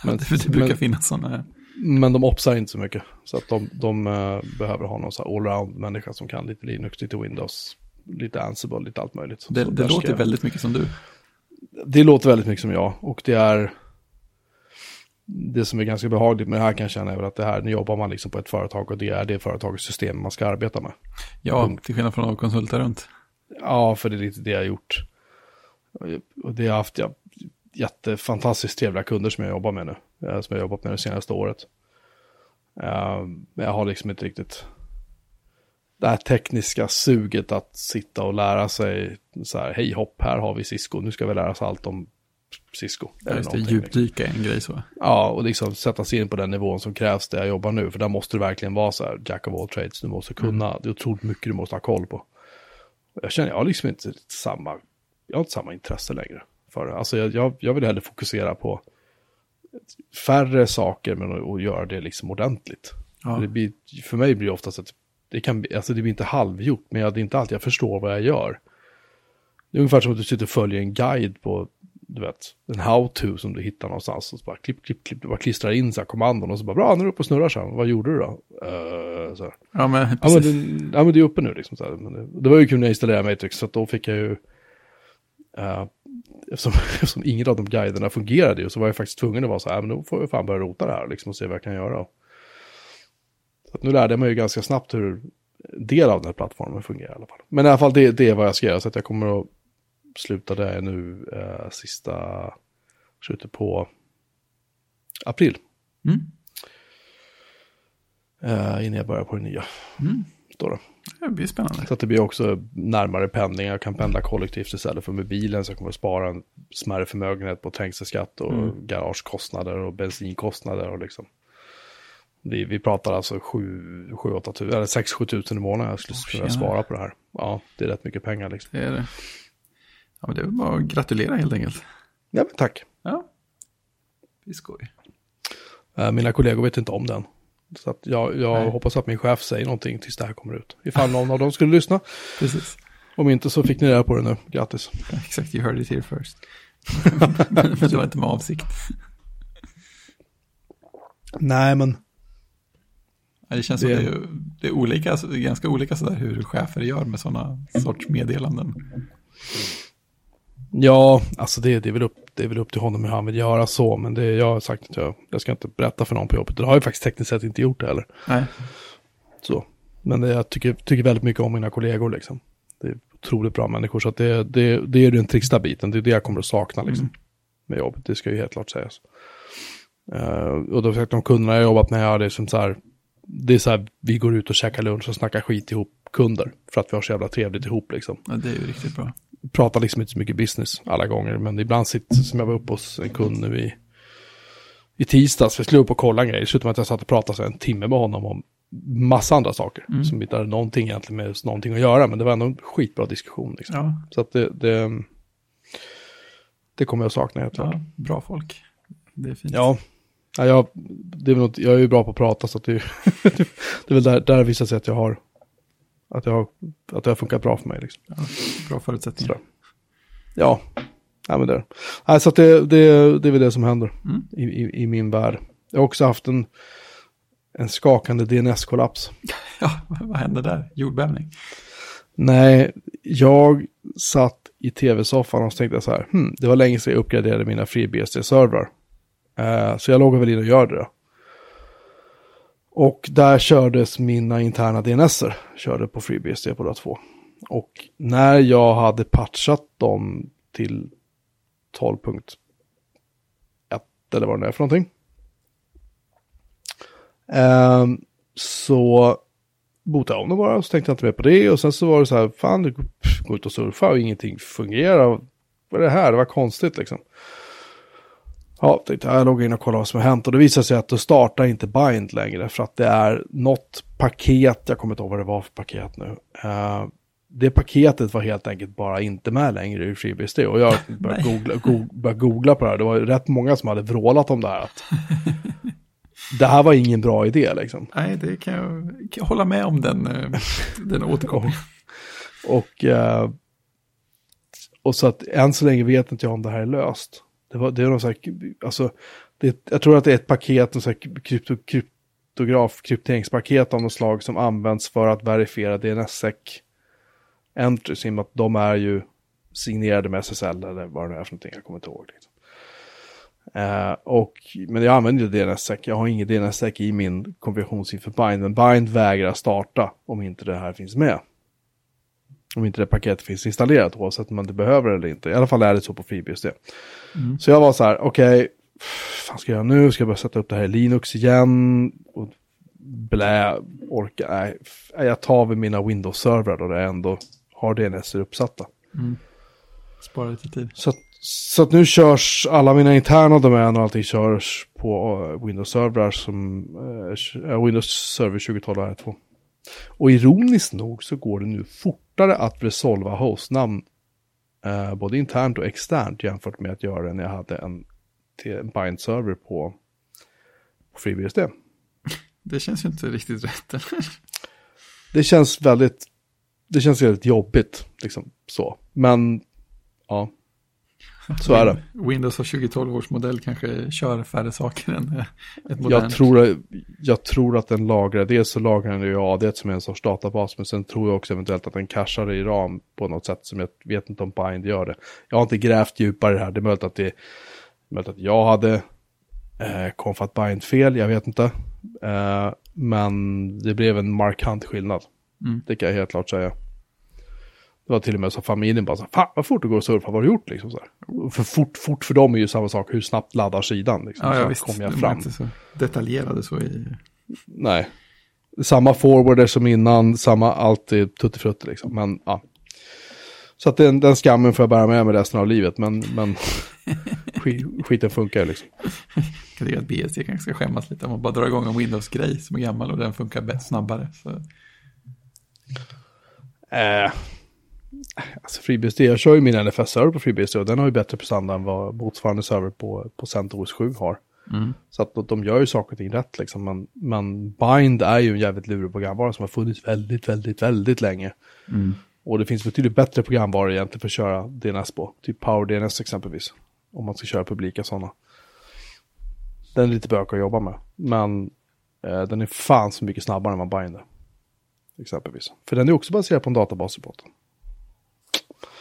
Men, det, det brukar men, finnas sådana. men de opsar inte så mycket. Så att de, de eh, behöver ha någon allround-människa som kan lite Linux, lite Windows, lite Ansible, lite allt möjligt. Det, det låter jag- väldigt mycket som du. Det låter väldigt mycket som jag. Och det är... det som är ganska behagligt med det här kan jag känna är väl att det här, nu jobbar man liksom på ett företag och det är det företagets system man ska arbeta med. Ja, Punkt. till skillnad från att konsulta runt. Ja, för det är lite det jag har gjort. Och det har jag haft ja, jättefantastiskt trevliga kunder som jag jobbar med nu. Eh, som jag har jobbat med det senaste året. Uh, men jag har liksom inte riktigt det här tekniska suget att sitta och lära sig så här, hej hopp, här har vi Cisco, nu ska vi lära oss allt om Cisco. Ja, just det, djupdyka en grej så. Ja, och liksom sätta sig in på den nivån som krävs där jag jobbar nu, för där måste du verkligen vara så här, jack of all trades, du måste kunna, mm. det är otroligt mycket du måste ha koll på. Jag känner, jag har liksom inte samma, jag har inte samma intresse längre för det. Alltså jag, jag, jag vill hellre fokusera på färre saker, men att göra det liksom ordentligt. Ja. Det blir, för mig blir det oftast att det, kan, alltså det blir inte halvgjort, men jag, det är inte alltid jag förstår vad jag gör. Det är ungefär som att du sitter och följer en guide på, du vet, en how-to som du hittar någonstans. Och så bara klipp, klipp, klipp, du bara klistrar in så här kommandon och så bara, bra, nu är du uppe och snurrar sen. Vad gjorde du då? Uh, så Ja, men Ja, men, det, ja, men det är uppe nu liksom. Så här. Men det, det var ju kul när jag installerade Matrix, så då fick jag ju, uh, eftersom, eftersom ingen av de guiderna fungerade ju, så var jag faktiskt tvungen att vara så här, men då får jag fan börja rota det här liksom, och se vad jag kan göra. Så nu lärde jag mig ju ganska snabbt hur del av den här plattformen fungerar i alla fall. Men i alla fall det, det är vad jag ska göra, så att jag kommer att sluta där nu eh, sista slutet på april. Mm. Eh, innan jag börjar på det nya. Mm. Då Det blir spännande. Så att det blir också närmare pendling. Jag kan pendla kollektivt istället för med bilen. Så jag kommer att spara en smärre förmögenhet på trängselskatt och mm. garagekostnader och bensinkostnader. Och liksom. Vi, vi pratar alltså 7 8 tusen, eller 6 7 tusen i månaden jag skulle oh, kunna spara på det här. Ja, det är rätt mycket pengar liksom. Det är det. Ja, men det är väl bara att gratulera helt enkelt. Ja, men tack. Ja, det är skoj. Eh, mina kollegor vet inte om den. Så att jag, jag hoppas att min chef säger någonting tills det här kommer ut. Ifall någon av dem skulle lyssna. Precis. Om inte så fick ni reda på det nu. Grattis. Exakt, you heard it here first. men det var inte med avsikt. Nej, men det känns det... som det är, det är olika, alltså, ganska olika sådär hur chefer gör med sådana sorts meddelanden. Ja, alltså det, det, är väl upp, det är väl upp till honom hur han vill göra så, men det jag har sagt att jag, jag ska inte berätta för någon på jobbet. Det har jag faktiskt tekniskt sett inte gjort det heller. Nej. Så, men det, jag tycker, tycker väldigt mycket om mina kollegor liksom. Det är otroligt bra människor, så att det, det, det är den trista biten, det är det jag kommer att sakna liksom. Mm. Med jobbet, det ska ju helt klart sägas. Uh, och då har de kunderna jag jobbat med, ja, det är som så här, det är så här, vi går ut och käkar lunch och snackar skit ihop kunder. För att vi har så jävla trevligt ihop liksom. Ja, det är ju riktigt bra. Pratar liksom inte så mycket business alla gånger, men ibland sitter, som jag var uppe hos en kund nu i, i tisdags, vi skulle upp och kolla en grej. Med att jag satt och pratade en timme med honom om massa andra saker. Mm. Som inte hade någonting egentligen med någonting att göra, men det var ändå en skitbra diskussion. Liksom. Ja. Så att det, det, det kommer jag sakna helt ja, Bra folk. Det är fint. Ja, Ja, jag, det är något, jag är ju bra på att prata så att det, det är väl där, där visar sig att jag har att, jag har, att det har funkat bra för mig. Liksom. Ja, bra förutsättningar. Ja, ja men det, Nej, så att det, det, det är väl det som händer mm. i, i, i, min värld. Jag har också haft en, en skakande DNS-kollaps. Ja, vad hände där? Jordbävning? Nej, jag satt i tv-soffan och tänkte så här, hm, det var länge sedan jag uppgraderade mina FreeBSD-servrar. Uh, så jag loggar väl in och gör det. Och där kördes mina interna DNSer, körde på FreeBSD på två. Och när jag hade patchat dem till 12.1 eller vad det är för någonting. Um, så botade jag om dem bara, så tänkte jag inte mer på det. Och sen så var det så här, fan, du går ut och surfar och ingenting fungerar. Vad är det här? Det var konstigt liksom. Ja, tänkte jag loggar in och kollar vad som har hänt och det visar sig att då startar inte Bind längre för att det är något paket, jag kommer inte ihåg vad det var för paket nu. Uh, det paketet var helt enkelt bara inte med längre i FreeBSD och jag började googla, go började googla på det här. Det var rätt många som hade vrålat om det här. Att det här var ingen bra idé liksom. Nej, det kan jag, kan jag hålla med om den, eh, den återkomningen. och, uh, och så att än så länge vet inte jag om det här är löst. Det, var, det är någon så här, alltså, det, jag tror att det är ett paket, någon så här krypto, kryptograf, krypteringspaket av något slag som används för att verifiera DNSSEC entries, i och med att de är ju signerade med SSL eller vad det nu är för någonting, jag kommer inte ihåg. Liksom. Eh, och, men jag använder ju DNSSEC. Jag har ingen DNSSEC i min konfigurationssida för Bind. Men Bind vägrar starta om inte det här finns med. Om inte det paketet finns installerat oavsett om man det behöver det eller inte. I alla fall är det så på FreeBSD. Mm. Så jag var så här, okej, okay, vad ska jag göra nu? Ska jag börja sätta upp det här i Linux igen? Och blä, orka, nej. Jag tar väl mina Windows-servrar då det ändå har DNS uppsatta. Mm. Spara lite tid. Så, så att nu körs alla mina interna domäner och allting körs på uh, Windows-servrar som uh, Windows Server 2012 R2. Och ironiskt nog så går det nu fortare att resolva hostnamn uh, både internt och externt jämfört med att göra det när jag hade en, en bind-server på, på FreeBSD. Det känns ju inte riktigt rätt. Eller? Det känns väldigt, det känns väldigt jobbigt, liksom så. Men, ja. Så är det. Windows har 2012 års modell kanske kör färre saker än ett modernt. Jag tror, jag tror att den lagrar, dels så lagrar den i AD som är en sorts databas, men sen tror jag också eventuellt att den cashar i RAM på något sätt som jag vet inte om Bind gör det. Jag har inte grävt djupare här, det är möjligt att, det, möjligt att jag hade eh, konfat Bind fel, jag vet inte. Eh, men det blev en markant skillnad. Mm. Det kan jag helt klart säga. Det var till och med så familjen bara så fan vad fort det går att surfa, vad har du gjort liksom så här. För fort, fort för dem är ju samma sak, hur snabbt laddar sidan liksom. Ja, ja visst, kom jag fram. de inte så detaljerade så i... Nej. Samma forwarder som innan, samma allt är tuttifrutti liksom, men ja. Så att den, den skammen får jag bära med mig resten av livet, men, men skiten funkar ju liksom. Jag tycker att BSD kanske ska skämmas lite om man bara drar igång en Windows-grej som är gammal och den funkar bättre, snabbare. Så. Eh, alltså FreeBSD, jag kör ju min NFS-server på FreeBSD och den har ju bättre prestanda än vad motsvarande server på, på CentOS 7 har. Mm. Så att de gör ju saker och ting rätt liksom. Men, men Bind är ju en jävligt lurig programvara som har funnits väldigt, väldigt, väldigt länge. Mm. Och det finns betydligt bättre programvaror egentligen för att köra DNS på. Typ PowerDNS exempelvis. Om man ska köra publika sådana. Den är lite bök att jobba med. Men eh, den är fan så mycket snabbare än vad Bind är. Exempelvis. För den är också baserad på en databas i botten.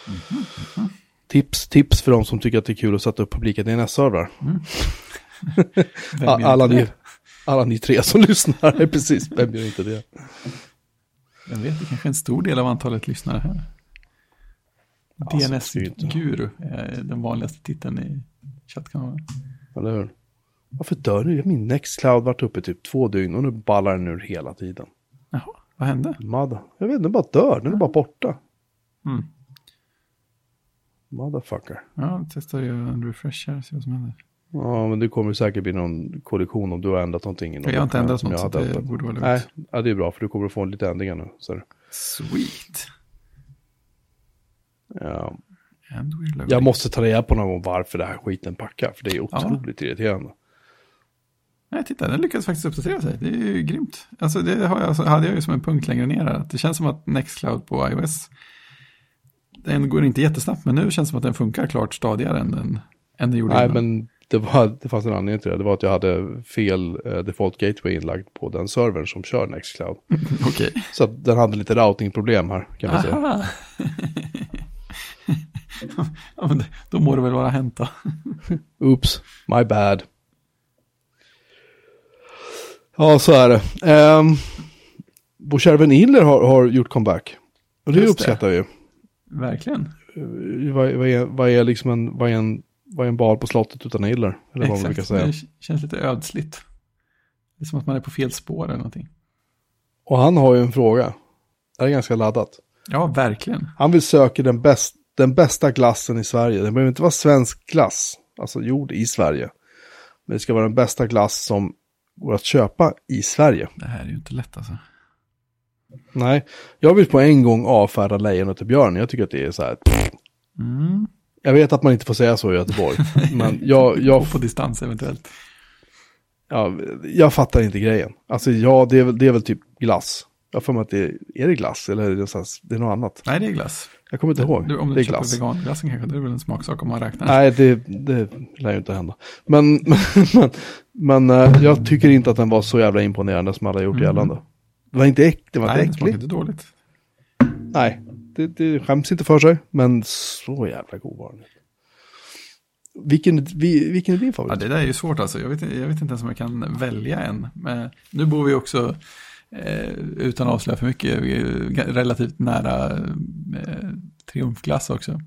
Mm -hmm. Tips, tips för de som tycker att det är kul att sätta upp publika DNS-servrar. Mm. alla, ni, alla ni tre som lyssnar, precis, vem gör inte det? Jag vet, det kanske är en stor del av antalet lyssnare här. DNS-guru är den vanligaste titeln i chattkanalen. Eller hur? Varför dör du? Min Nextcloud varit uppe typ två dygn och nu ballar den ur hela tiden. Jaha, vad hände? Mother. Jag vet inte, den bara dör. Den är bara borta. Mm. Motherfucker. Ja, testar ju en refresh här, se vad som händer. Ja, men det kommer säkert bli någon kollision om du har ändrat någonting. Jag har inte ändrat något, så det borde vara lugnt. Nej, ja, det är bra, för du kommer att få lite ändringar nu. Så. Sweet. Ja. Jag måste ta reda på någon gång varför det här skiten packar, för det är otroligt ja. irriterande. Nej, titta, den lyckades faktiskt uppdatera sig. Det är ju grymt. Alltså det har jag, alltså, hade jag ju som en punkt längre ner här. Det känns som att Nextcloud på iOS, den går inte jättesnabbt, men nu känns det som att den funkar klart stadigare än den, än den gjorde Nej, innan. men det, var, det fanns en anledning till det. Det var att jag hade fel uh, default gateway inlagd på den servern som kör Nextcloud. Okay. Så den hade lite routingproblem här, kan man säga. ja, men då må det väl vara hänt då. Oops, my bad. Ja, så är det. Um, Bo Iller har, har gjort comeback. Och det Just uppskattar det. vi. Verkligen. Uh, vad, vad, är, vad är liksom en, vad är en, vad är en bal på slottet utan Iller? Eller vad man säga. det känns lite ödsligt. Det är som att man är på fel spår eller någonting. Och han har ju en fråga. Det är ganska laddat. Ja, verkligen. Han vill söka den, bäst, den bästa glassen i Sverige. Det behöver inte vara svensk glass, alltså gjord i Sverige. Men det ska vara den bästa glass som går att köpa i Sverige. Det här är ju inte lätt alltså. Nej, jag vill på en gång avfärda lejonet och björnen. Jag tycker att det är så här. Mm. Jag vet att man inte får säga så i Göteborg. men jag... jag på distans eventuellt. Ja, jag fattar inte grejen. Alltså ja, det är, väl, det är väl typ glass. Jag får mig att det är, är det glass eller är det, så här, det är något annat? Nej, det är glass. Jag kommer inte ihåg. Du, om du det är köper glass. veganglassen kanske, det är väl en smaksak om man räknar. Nej, det, det lär ju inte hända. Men, men, men, uh, jag tycker inte att den var så jävla imponerande som alla gjort mm. gällande. Det var inte, äck, det var Nej, inte äckligt. inte dåligt. Nej, det, det skäms inte för sig, men så jävla god var den. Vilken, vi- vilken är din Ja, favorit? det där är ju svårt alltså. Jag vet, jag vet inte ens om jag kan välja en. Men nu bor vi också, eh, utan att avslöja för mycket, relativt nära eh, Triumfglass också.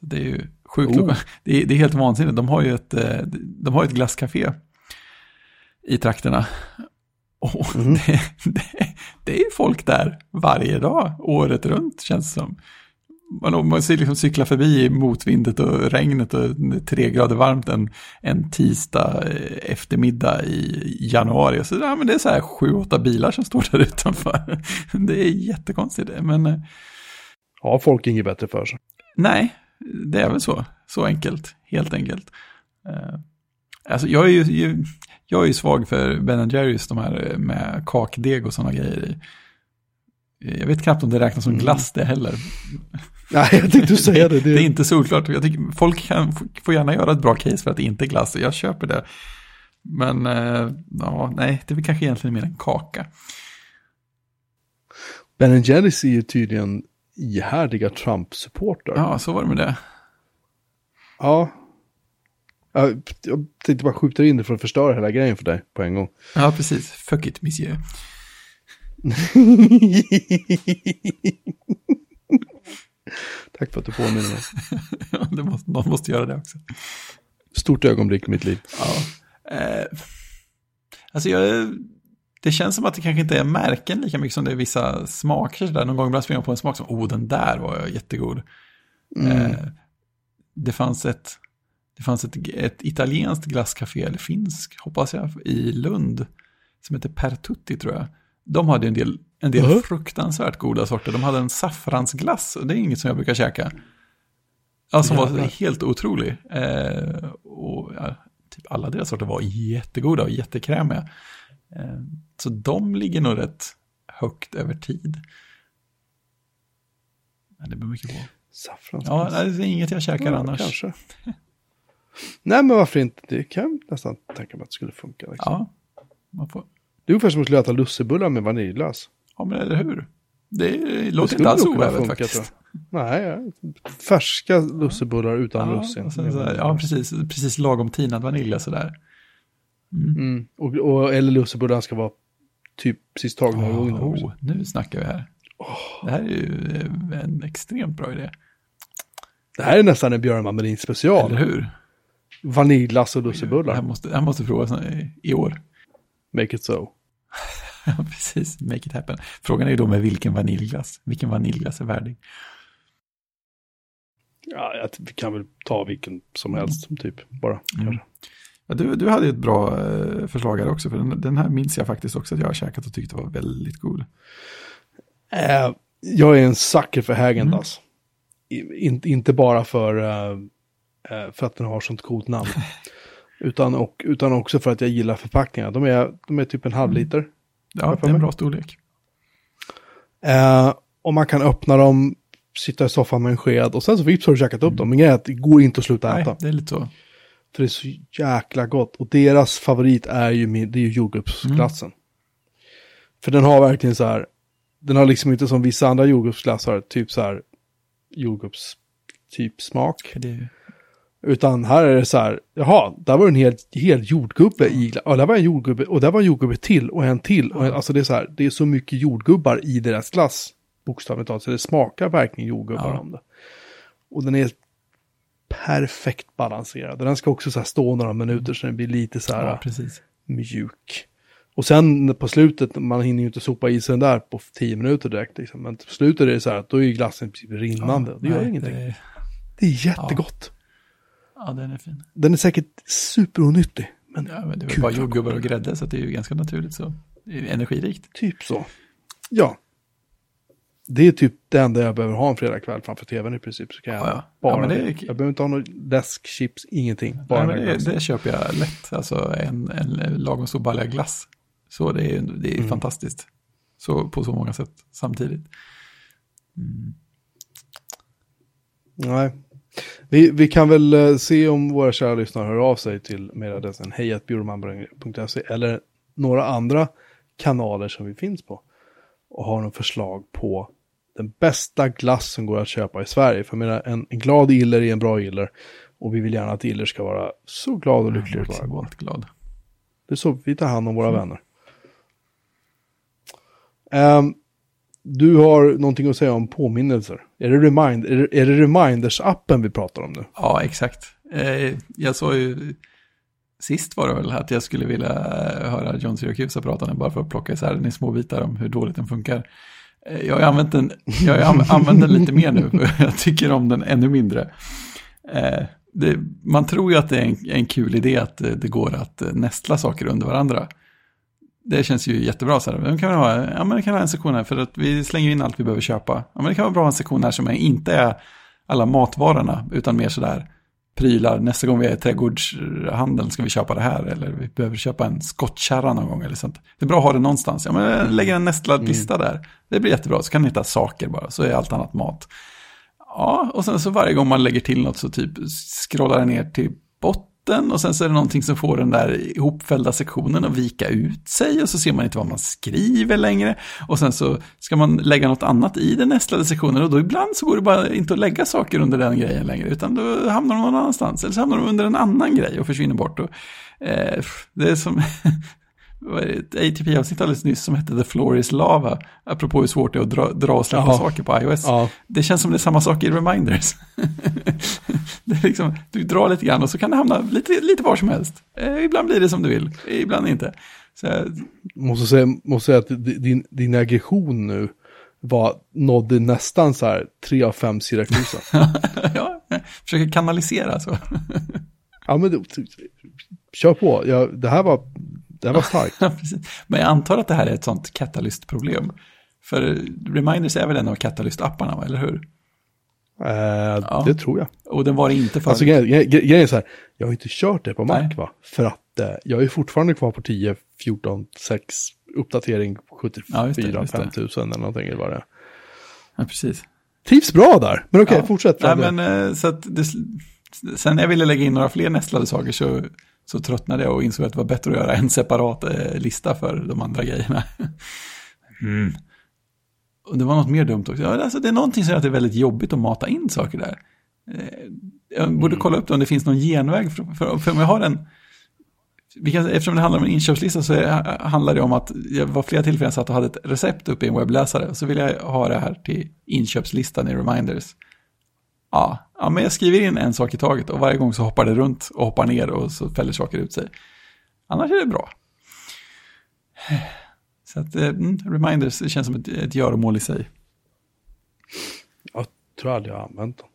Så det är ju sjukt. Oh. Det, är, det är helt vansinnigt. De har ju ett, eh, de har ett glasscafé i trakterna. Och Mhm. det, det, det är folk där varje dag, året runt känns det som. Man, man liksom cykla förbi i motvindet och regnet och är tre grader varmt en, en tisdag eh, eftermiddag i januari. Så ja, men det är så här sju, åtta bilar som står där utanför. Det är jättekonstigt. Men eh, Har folk inget bättre för sig? nej, det är väl så. Så enkelt, helt enkelt. Eh, Alltså jag är ju, jag är ju svag för Ben Jerrys, de här eh, med kakdeg och sådana grejer i. Jag vet knappt om det räknas som Mm. glass det heller. Nej, jag tänkte säga det. Det är inte solklart. Jag tycker, folk kan, får gärna göra ett bra case för att det inte är glass. Jag köper det. Men eh, ja, nej, det är väl kanske egentligen mer en kaka. ben Jerrys är ju tydligen ihärdiga Trump-supportrar. Ja, så var det med det. Ja. Ja, Jag tänkte bara skjuta in det för att förstöra hela grejen för dig på en gång. Ja, precis. Fuck it, monsieur. Tack för att du påminner mig. Ja, det måste, någon måste göra det också. Stort ögonblick i mitt liv. Ja. Eh, alltså jag, det känns som att det kanske inte är märken lika mycket som det är vissa smaker. Där. Någon gång ibland springer man på en smak som, oh den där var jättegod. Eh, det fanns ett, det fanns ett, ett italienskt glasscafé, eller finsk hoppas jag, i Lund. Som heter Pertutti tror jag. De hade en del, en del Mhm. fruktansvärt goda sorter. De hade en saffransglass och det är inget som jag brukar käka. Ja, som var Jävlar. helt otrolig. Eh, och ja, typ alla deras sorter var jättegoda och jättekrämiga. Eh, så de ligger nog rätt högt över tid. Men det beror mycket på. Saffrans. Ja, det är inget jag käkar Ja, annars. Kanske. Nej, men varför inte? Det kan jag nästan tänka mig att det skulle funka. Liksom. Ja, man får. Det är ungefär som att skulle äta lussebullar med vaniljglass. Ja, men eller hur? Det Det låter skulle inte alls oävet faktiskt. Nej, ja. färska lussebullar utan Ja, russin. och sen så här, ja, precis, precis lagom tinad vanilj sådär. Mm. Mm. Och, och, eller lussebullar ska vara typ precis tagna ur ugnen. Oh, nu snackar vi här. Det här är ju en extremt bra idé. Det här är nästan en Björn Mandarin special. Eller hur? Vaniljglass och lussebullar. måste, det här måste provas i, i år. Make it so. Ja, precis. Make it happen. Frågan är ju då med vilken vaniljglass. Vilken vaniljglass är värdig? Ja, jag, vi kan väl ta vilken som helst, typ. Bara, Mm. Ja, du, du hade ju ett bra eh, förslag här också. För den, den här minns jag faktiskt också att jag har käkat och tyckte var väldigt god. Eh, jag är en sucker för Häagen-Dazs. Mm. In, inte bara för, eh, för att den har sånt coolt namn. utan, och, utan också för att jag gillar förpackningar. De är, de är typ en halv liter. Ja, Varför det är en bra storlek. Eh, och man kan öppna dem, sitta i soffan med en sked och sen så vips har du käkat upp dem. Men grejen är att det går inte att sluta Nej, äta. det är lite så. För det är så jäkla gott. Och deras favorit är ju, min, det är ju jordgubbsglassen. För den har verkligen så här, den har liksom inte som vissa andra jordgubbsglassar, typ så här jordgubbs typ smak. Det är, Utan här är det så här, jaha, där var en hel, hel jordgubbe i, gla- ja, där var en jordgubbe, och där var en jordgubbe till, och en till. Och en, alltså det är så här, det är så mycket jordgubbar i deras glass, bokstavligt talat, så det smakar verkligen jordgubbar Ja. om det. Och den är perfekt balanserad. Den ska också så stå några minuter så den blir lite så här ja, mjuk. Och sen på slutet, man hinner ju inte sopa i sig den där på tio minuter direkt. Liksom. Men på slutet är det så här att då är ju glassen rinnande. det gör nej, ingenting. Det, Det är jättegott. ja, den är fin. Den är säkert superonyttig. Men Ja, men det är bara jordgubbar och grädde så det är ju ganska naturligt så. Energirikt. typ så. Ja. Det är typ det enda jag behöver ha en fredagkväll framför tvn i princip. Så kan jag Ja, ja. bara Ja, men det är- Jag behöver inte ha någon läsk, chips, ingenting. Bara Nej, det, det köper jag lätt, alltså en, en lagom stor balja glass. Så det är, det är Mm. fantastiskt. Så, på så många sätt samtidigt. Mm. Nej. Vi, vi kan väl eh, se om våra kära lyssnare hör av sig till mejladressen hejatbjurmanbrang.se eller några andra kanaler som vi finns på. Och har någon förslag på den bästa glass som går att köpa i Sverige. För jag menar, en, en glad iller är en bra iller. Och vi vill gärna att Iller ska vara så glad och lycklig vara god. Maximalt glad. Det är så vi tar hand om våra vänner. Ehm, du har någonting att säga om påminnelser. Är det, remind, är det, är det Reminders-appen vi pratar om nu? Ja, exakt. Eh, jag sa ju, sist var det väl att jag skulle vilja eh, höra John Syracuse prata den bara för att plocka isär den i små bitar om hur dåligt den funkar. Eh, jag har använt den, jag har använt den lite mer nu, för jag tycker om den ännu mindre. Eh, det, man tror ju att det är en, en kul idé att eh, det, går att eh, nästla saker under varandra. Det känns ju jättebra så här. Men kan vi ha, ja, men det kan ha en sektion här för att vi slänger in allt vi behöver köpa. Ja, men det kan vara bra en sektion här som inte är alla matvarorna utan mer sådär prylar. Nästa gång vi är i trädgårdshandeln ska vi köpa det här eller vi behöver köpa en skottkärra någon gång eller sånt. Det är bra att ha det någonstans. Ja, men lägger en nästlad lista där. Det blir jättebra. Så kan ni hitta saker bara, så är allt annat mat. Ja, och sen så varje gång man lägger till något så typ scrollar den ner till botten och sen så är det någonting som får den där ihopfällda sektionen att vika ut sig och så ser man inte vad man skriver längre. Och sen så ska man lägga något annat i den nästlade sektionen och då ibland så går det bara inte att lägga saker under den grejen längre utan då hamnar de någon annanstans eller så hamnar de under en annan grej och försvinner bort. Och, eh, det är som... ett ATP-avsnitt alldeles nyss som hette The Floor is Lava. Apropå hur svårt det är att dra, dra och släppa Ja. saker på iOS. Ja. Det känns som det är samma sak i Reminders. det är liksom, du drar lite grann och så kan det hamna lite, lite var som helst. Eh, ibland blir det som du vill, ibland inte. Så, jag- Måste säga, måste säga att di- din, din aggression nu var, nådde nästan så här tre av fem Siracusa. ja, jag försöker kanalisera så. ja, men det, kör på. Ja, det här var, det här var starkt. Ja, precis. Men jag antar att det här är ett sånt Catalyst-problem. För Reminders är väl en av Catalyst-apparna, va? eller hur? Eh, Det tror jag. Och den var inte för... Alltså grejen grej, grejen är så här, jag har inte kört det på Mac Nej. va? För att eh, jag är fortfarande kvar på 10, 14, 6, uppdatering Ja, 74, just det, just det. 5000 eller någonting eller vad det är. ja, precis. Trivs bra där, men okej, Ja. fortsätt. Nej, men, eh, så att det, sen när jag ville lägga in några fler nästlade saker så, så tröttnade jag och insåg att det var bättre att göra en separat eh, lista för de andra grejerna. Mm. Och det var något mer dumt också. Ja, alltså, det är någonting som gör att det är väldigt jobbigt att mata in saker där. Eh, Jag borde kolla upp det om det finns någon genväg. För, för, för om jag har en... Kan, eftersom det handlar om en inköpslista så är, handlar det om att jag var flera tillfällen satt och hade ett recept uppe i en webbläsare. Så vill jag ha det här till inköpslistan i Reminders. Ja, ja, men jag skriver in en sak i taget och varje gång så hoppar det runt och hoppar ner och så fäller saker ut sig. Annars är det bra. Så att eh, mm, Reminders känns som ett, ett göromål i sig. Jag tror aldrig jag har använt den.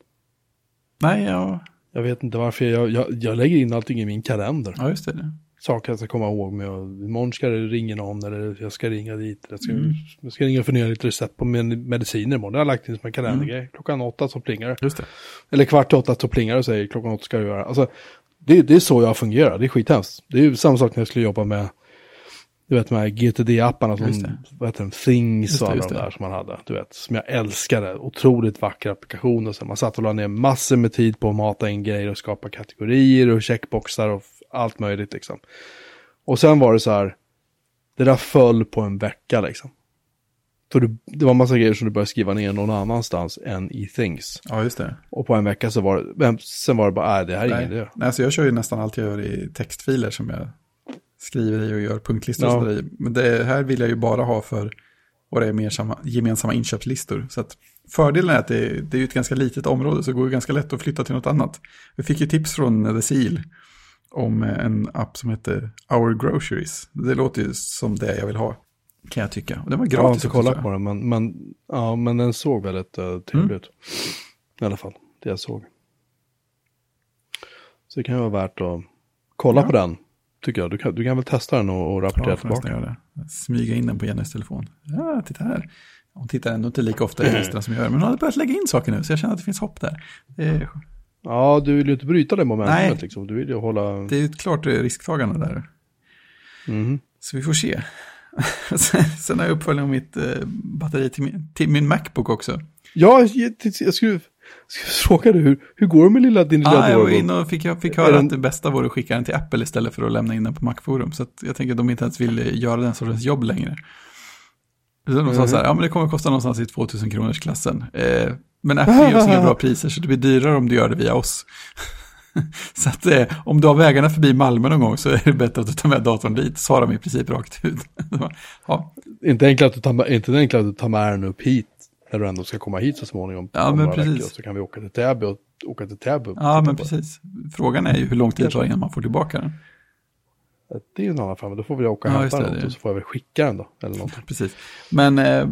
Nej, ja, Jag vet inte varför, jag, jag, jag lägger in allting i min kalender. ja just det. Saker jag ska komma ihåg med. Imorgon ska det ringa någon eller jag ska ringa dit. Jag ska, Mm. jag ska ringa och fundera lite recept på min mediciner imorgon. Det har jag lagt in som en kalendergrej. Klockan åtta så plingar. Just det. Eller kvart i åtta så plingar det och säger klockan åtta ska du göra. Alltså, det, det är så jag fungerar, det är skithemskt. Det är ju samma sak när jag skulle jobba med, du vet de här GTD-apparna som, vad heter de, Things och alla de där som man hade. Du vet, som jag älskade. Otroligt vackra applikationer. Så man satt och la ner massor med tid på att mata in grejer och skapa kategorier och checkboxar och allt möjligt liksom. Och sen var det så här, det där föll på en vecka liksom. Så det, det var massa grejer som du började skriva ner någon annanstans än i Things. Ja, just det. Och på en vecka så var det, sen var det bara, nej det här är ingen idé. Nej, alltså jag kör ju nästan allt jag gör i textfiler som jag skriver i och gör punktlistor och Ja. sådär i. Men det här vill jag ju bara ha för våra gemensamma, gemensamma inköpslistor. Så att fördelen är att det, det är ju ett ganska litet område så det går ju ganska lätt att flytta till något annat. Vi fick ju tips från The Seal om en app som heter Our Groceries. Det låter ju som det jag vill ha, kan jag tycka. Och det var Jag har gratis inte kollat på den, men, men, ja, men den såg väldigt uh, trevlig ut. I alla fall, det jag såg. Så det kan vara värt att kolla Ja. på den, tycker jag. Du kan, du kan väl testa den och, och rapportera Ja, tillbaka. Smyga in den på Jennys telefon. Ja, titta här. Hon tittar ändå inte lika ofta i listorna som jag gör, men hon har börjat lägga in saker nu, så jag känner att det finns hopp där. Det är, Ja, du vill ju inte bryta det momentumet Nej. liksom. Du vill ju hålla... det är ju ett klart risktagande där. Mhm. Så vi får se. Sen- har jag uppföljning om mitt eh, batteri till min, till min Macbook också. Ja, jag, jag skulle, skulle fråga dig, hur, hur går det med lilla, din lilla Ah, jag var inne och fick, jag fick höra den- att det bästa vore att skicka den till Apple istället för att lämna in den på Macforum. Så jag tänker att de inte ens vill eh, göra den sortens jobb längre. Så de sa Mhm. så här, ja men det kommer kosta någonstans i 2000 kronors klassen. Eh, men Apple ger oss inga bra priser så det blir dyrare om du gör det via oss. så att eh, om du har vägarna förbi Malmö någon gång så är det bättre att du tar med datorn dit, sa de i princip rakt ut. ja. Inte enklare att du tar med, inte enklare att du tar med den upp hit, när du ändå ska komma hit så småningom. Ja, men precis. Veckor, så kan vi åka till Täby och åka till Täby. Ja, men precis. Frågan är ju hur lång tid det tar innan man får tillbaka den. Det är ju en annan fråga, då får vi åka och ja, hämta den och så får jag väl skicka den då. Eller. Precis. Men eh,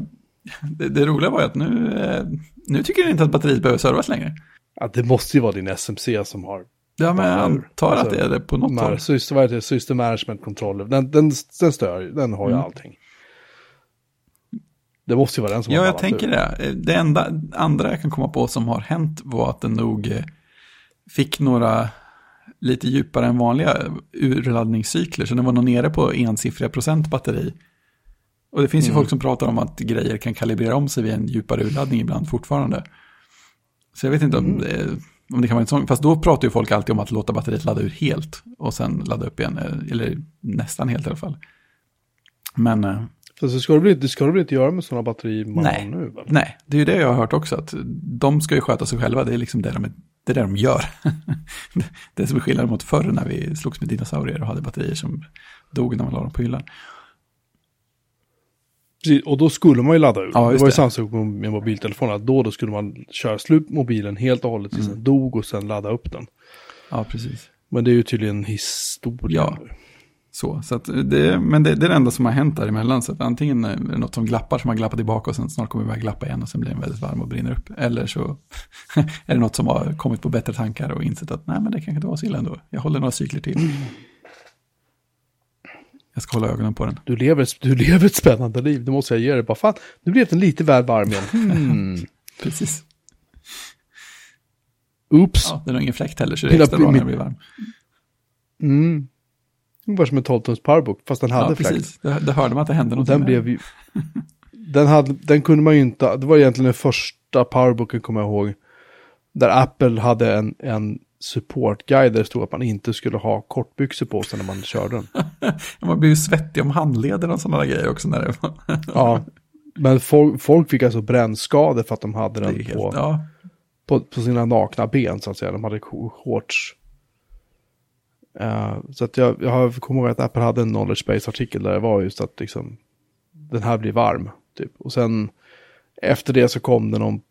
det, det, roliga var ju att nu, eh, nu tycker jag inte att batteriet behöver servas längre. Ja, det måste ju vara din SMC som har... Ja, men jag antar alltså, att det är det på något håll. Det? System Management Controller. Den, den, den stör den har ju mm. allting. Det måste ju vara den som ja, har Ja, jag tänker det. Det enda andra jag kan komma på som har hänt var att den nog eh, fick några lite djupare än vanliga urladdningscykler. Så den var nog nere på ensiffriga procent batteri. Och det finns mm. ju folk som pratar om att grejer kan kalibrera om sig vid en djupare urladdning ibland fortfarande. Så jag vet inte om, mm. det, om det kan vara en sån, fast då pratar ju folk alltid om att låta batteriet ladda ur helt och sen ladda upp igen, eller nästan helt i alla fall. Men... Eh, så ska du, bli, ska du inte göra med sådana batterier nej, nu? Väl? Nej, det är ju det jag har hört också, att de ska ju sköta sig själva, det är liksom det de, det är det de gör. det som är skillnaden mot förr när vi slogs med dinosaurier och hade batterier som dog när man la dem på hyllan. Precis, och då skulle man ju ladda ur. Ja, det var ju samma sak med mobiltelefonen. Att då, då skulle man köra slut mobilen helt och hållet tills mm. den dog och sen ladda upp den. Ja, precis. Men det är ju tydligen historia. Ja, så. så det, men det, det, är det enda som har hänt däremellan. Så att antingen är det något som glappar som har glappat tillbaka och sen snart kommer det börja glappa igen och sen blir den väldigt varm och brinner upp. Eller så är det något som har kommit på bättre tankar och insett att nej men det kanske inte var så illa ändå. Jag håller några cykler till. Mm. Jag ska hålla ögonen på den. Du lever, du lever ett spännande liv, det måste jag ge dig. Bara fan, nu blev den lite väl varm igen. Hmm. Precis. Oops. Ja, den har ingen fläkt heller, så det är extra bra när den blir varm. Mm. Det var som en 12 tums powerbook, fast den hade ja, fläkt. Precis. Det, det hörde man att det hände något. Den blev ju... den, hade, den kunde man ju inte, det var egentligen den första powerbooken, kommer jag ihåg, där Apple hade en, en supportguide där det stod att man inte skulle ha kortbyxor på sig när man körde den. man blir ju svettig om handlederna och sådana grejer också. När det var. ja, men folk, folk fick alltså brännskador för att de hade den helt, på, ja. på, på, sina nakna ben så att säga. De hade shorts. Uh, så att jag, jag kommer ihåg att Apple hade en knowledge base-artikel där det var just att liksom, den här blir varm. Typ. Och sen efter det så kom det någon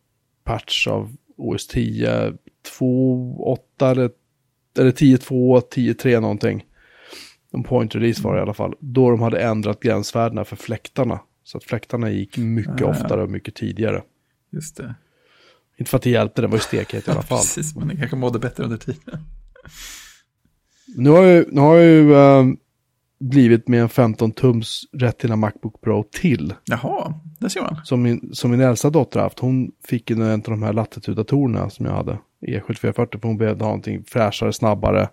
patch av OS 10 2.8 eller, eller 10.2, 10.3 någonting. En point release var det i alla fall. Då de hade ändrat gränsvärdena för fläktarna. Så att fläktarna gick mycket ah, oftare och mycket tidigare. Just det. Inte för att det hjälpte, den var ju stekhet i alla fall. Precis, men det kanske mådde bättre under tiden. Nu har jag, nu har ju äh, blivit med en 15 tums Retina Macbook Pro till. Jaha, det ser man. Som min, som min äldsta dotter haft. Hon fick en av de här latitudatorerna som jag hade. E7440 för hon behövde ha någonting fräschare, snabbare.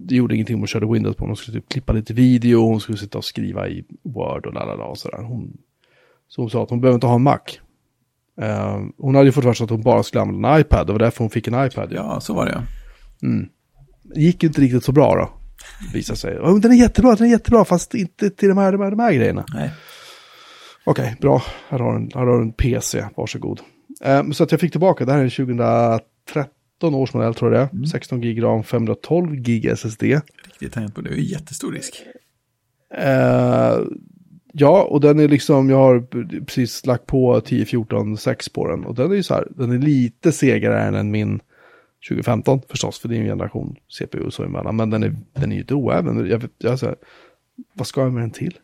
Det gjorde ingenting om hon körde Windows på. Hon skulle typ klippa lite video, hon skulle sitta och skriva i Word och lalala och sådär. Hon, så hon sa att hon behöver inte ha en Mac. Uh, hon hade ju fått för sig att hon bara skulle använda en iPad. Det var därför hon fick en iPad. Ja, så var det. Mm. Det gick ju inte riktigt så bra då. Visar sig. Den är jättebra, den är jättebra, fast inte till de här, de här, de här grejerna. Nej. Okej, okay, bra. Här har, en, här har du en PC, varsågod. Um, så att jag fick tillbaka, det här är 2013 års modell tror jag det. Mm. 16 gig RAM, 512 gig SSD. Riktigt tangentbord, det är ju jättestor risk. Uh, ja, och den är liksom, jag har precis lagt på 10, 14, 6 på den. Och den är ju så här, den är lite segare än min 2015 förstås, för det är en generation CPU så emellan. Men den är, den är ju inte oäven. Jag, jag, jag, vad ska jag med den till?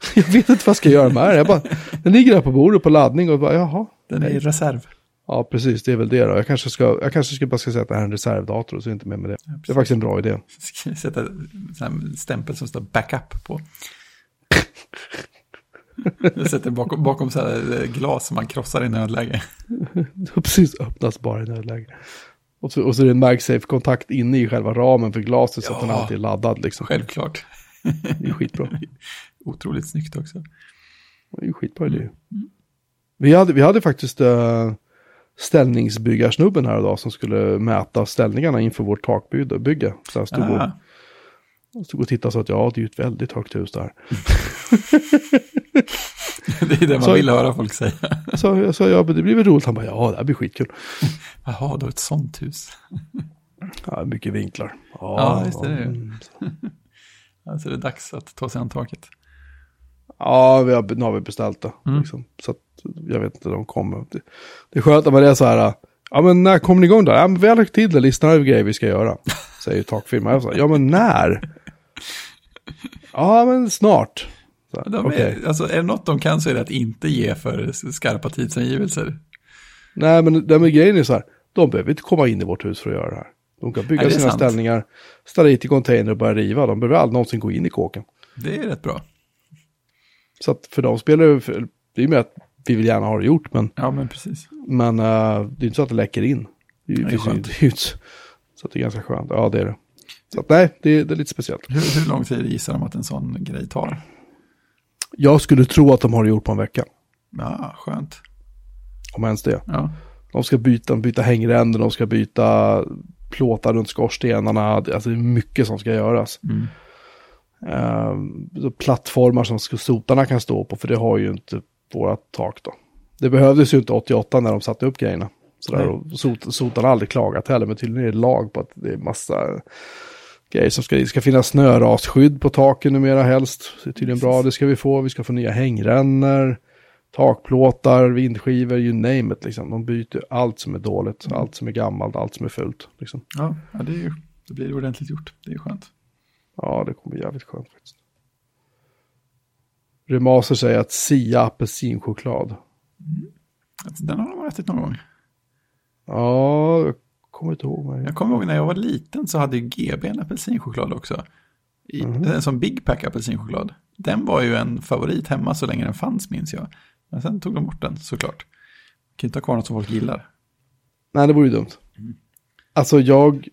jag vet inte vad jag ska göra med den. Jag bara, den ligger där på bordet på laddning och bara, jaha. Den är i reserv. Ja, precis, det är väl det då. Jag kanske, ska, jag kanske ska bara ska säga att det här är en reservdator och så inte med med det. Ja, det är faktiskt en bra idé. Ska sätta en stämpel som står backup på. Jag sätter bakom, bakom så här glas som man krossar i nödläge. precis, öppnas bara i nödläge. Och så, och så är det en MagSafe-kontakt inne i själva ramen för glaset ja, så att den alltid är laddad. Liksom. Självklart. Det är skitbra. Otroligt snyggt också. Det är ju skitbra idé. Mm. Vi, hade, vi hade faktiskt uh, ställningsbyggarsnubben här idag som skulle mäta ställningarna inför vårt takbygge. Så han stod, och, och, stod och tittade sa att ja, det är ju ett väldigt högt hus där. det är det man så, vill höra folk säga. så jag sa, ja, det blir väl roligt. Han bara, ja, det här blir skitkul. Jaha, då ett sånt hus. Ja, mycket vinklar. Ja, visst är det ju. mm. Alltså det är dags att ta sig an taket. Ja, vi har, nu har vi beställt det. Mm. Liksom. Så att, jag vet inte, de kommer. Det, det är skönt att det är så här, ja men när kommer ni igång då? Ja men vi har lagt till det, listan över grejer vi ska göra. Säger takfirman. Jag sa, ja men när? Ja men snart. Så, De är, alltså, är det något de kan så är det att inte ge för skarpa tidsangivelser. Nej men det med grejen är så här, de behöver inte komma in i vårt hus för att göra det här. De kan bygga Nej, sina sant. ställningar, ställa hit i container och börja riva. De behöver aldrig någonsin gå in i kåken. Det är rätt bra. Så att för de spelar ju, för- det är ju med att vi vill gärna ha det gjort, men, Ja, men precis. men eh, det är inte så att det läcker in. Det är, ju- finns ju- skönt. det är så det är ganska skönt. Ja, det är det. Så att nej, det, det är lite speciellt. Hur, hur lång tid gissar de att en sån grej tar? Jag skulle tro att de har det gjort på en vecka. Ja, skönt. Om ens det. Ja, De ska byta, byta hängränder, de ska byta plåtar runt skorstenarna. Alltså det är mycket som ska göras. mm. Eh, plattformar som sotarna kan stå på, för det har ju inte våra tak då. Det behövdes ju inte 88 när de satte upp grejerna. Sådär, Nej. och sot, sotarna har aldrig klagat heller, men tydligen är det lag på att det är massa grejer som ska Det ska finnas snörasskydd på taken numera helst. Det är tydligen bra, det ska vi få. Vi ska få nya hängrännor, takplåtar, vindskivor, you name it. Liksom. De byter allt som är dåligt, allt som är gammalt, allt som är fult. Liksom. ja, det, ju, det blir ordentligt gjort. Det är skönt. Ja, det kommer bli jävligt skönt faktiskt. Remaster säger att Sia apelsinchoklad. Alltså, Den har de ätit någon gång. Ja, jag kommer inte ihåg mig. Jag kommer ihåg när jag var liten så hade ju GB en apelsinchoklad också. I, Mhm. En sån Big Pack apelsinchoklad. Den var ju en favorit hemma så länge den fanns minns jag. Men sen tog de bort den såklart. Kan inte ha kvar något som folk gillar. Nej, det vore ju dumt. Alltså jag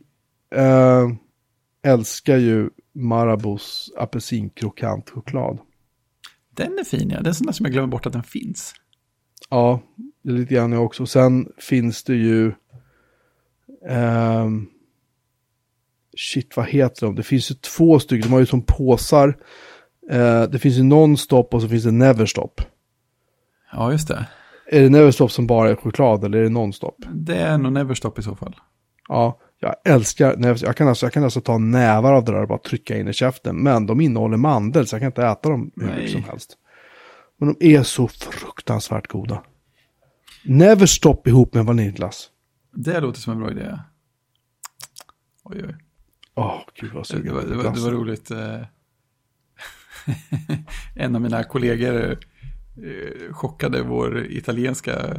eh, älskar ju Marabous apelsinkrokant choklad. Den är fin ja, det är sån där som jag glömmer bort att den finns. Ja, det är lite grann jag också. Sen finns det ju... ehm, shit, vad heter de? Det finns ju två stycken. De har ju som påsar. Eh, det finns ju Non-Stop och så finns det Neverstop. Ja, just det. Är det Neverstop som bara är choklad eller är det Non-Stop? Det är nog Neverstop i så fall. Ja, jag älskar Neverstop. Jag kan, alltså, jag kan alltså ta nävar av det där och bara trycka in i käften. Men de innehåller mandel så jag kan inte äta dem hur Nej. mycket som helst. Men de är så fruktansvärt goda. Neverstop ihop med vaniljglass. Det låter som en bra idé. Oj, oj. Åh, gud vad Det var, det var, det var roligt. eh. en av mina kollegor eh, chockade vår italienska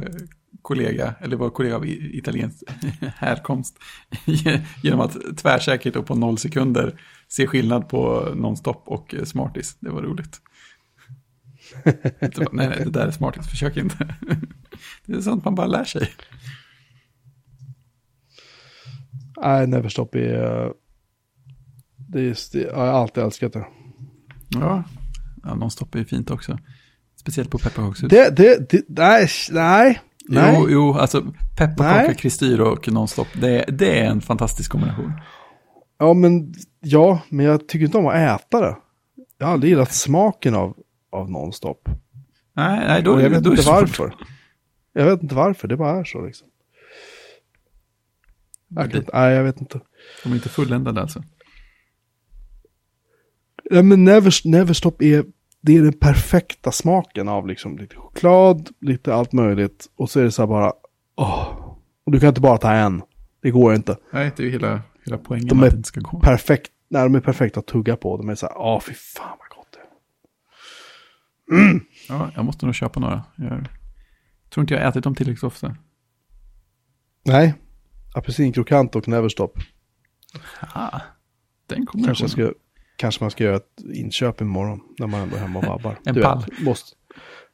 kollega, eller vår kollega av italiensk härkomst, genom att tvärsäkert och på noll sekunder se skillnad på nonstop och smarties. Det var roligt. Nej, nej, det där är smarties, försök inte. Det är sånt man bara lär sig. Nej, Neverstop är... eh, Det är, jag har alltid älskat det. Ja, ja nonstop är fint också. Speciellt på pepparkakshus. Det, det, det, nej, nej, nej. Jo, jo, alltså pepparkaka, kristyr och nonstop, det, det är en fantastisk kombination. Ja, men, ja, men jag tycker inte om att äta det. Jag har aldrig gillat smaken av, av Nonstop. Nej, nej då, Och jag vet då inte varför. Jag vet inte varför, det bara är så liksom. Inte- nej, jag vet inte. De är inte fulländade alltså. Nej, men Never, Neverstop är, det är den perfekta smaken av liksom lite choklad, lite allt möjligt. Och så är det så här bara, åh. Och du kan inte bara ta en. Det går inte. Nej, det är ju hela, hela poängen De att det ska gå. Perfekt, nej, de är perfekta att tugga på. De är så här, åh fy fan vad gott det är. Ja, jag måste nog köpa några. Jag tror inte jag har ätit dem tillräckligt ofta. Nej, apelsinkrokant och Neverstop. Ah, den Kanske, kombinationen. jag ska, kanske man ska göra ett inköp imorgon när man ändå är hemma och vabbar. En du pall. Vet, måste,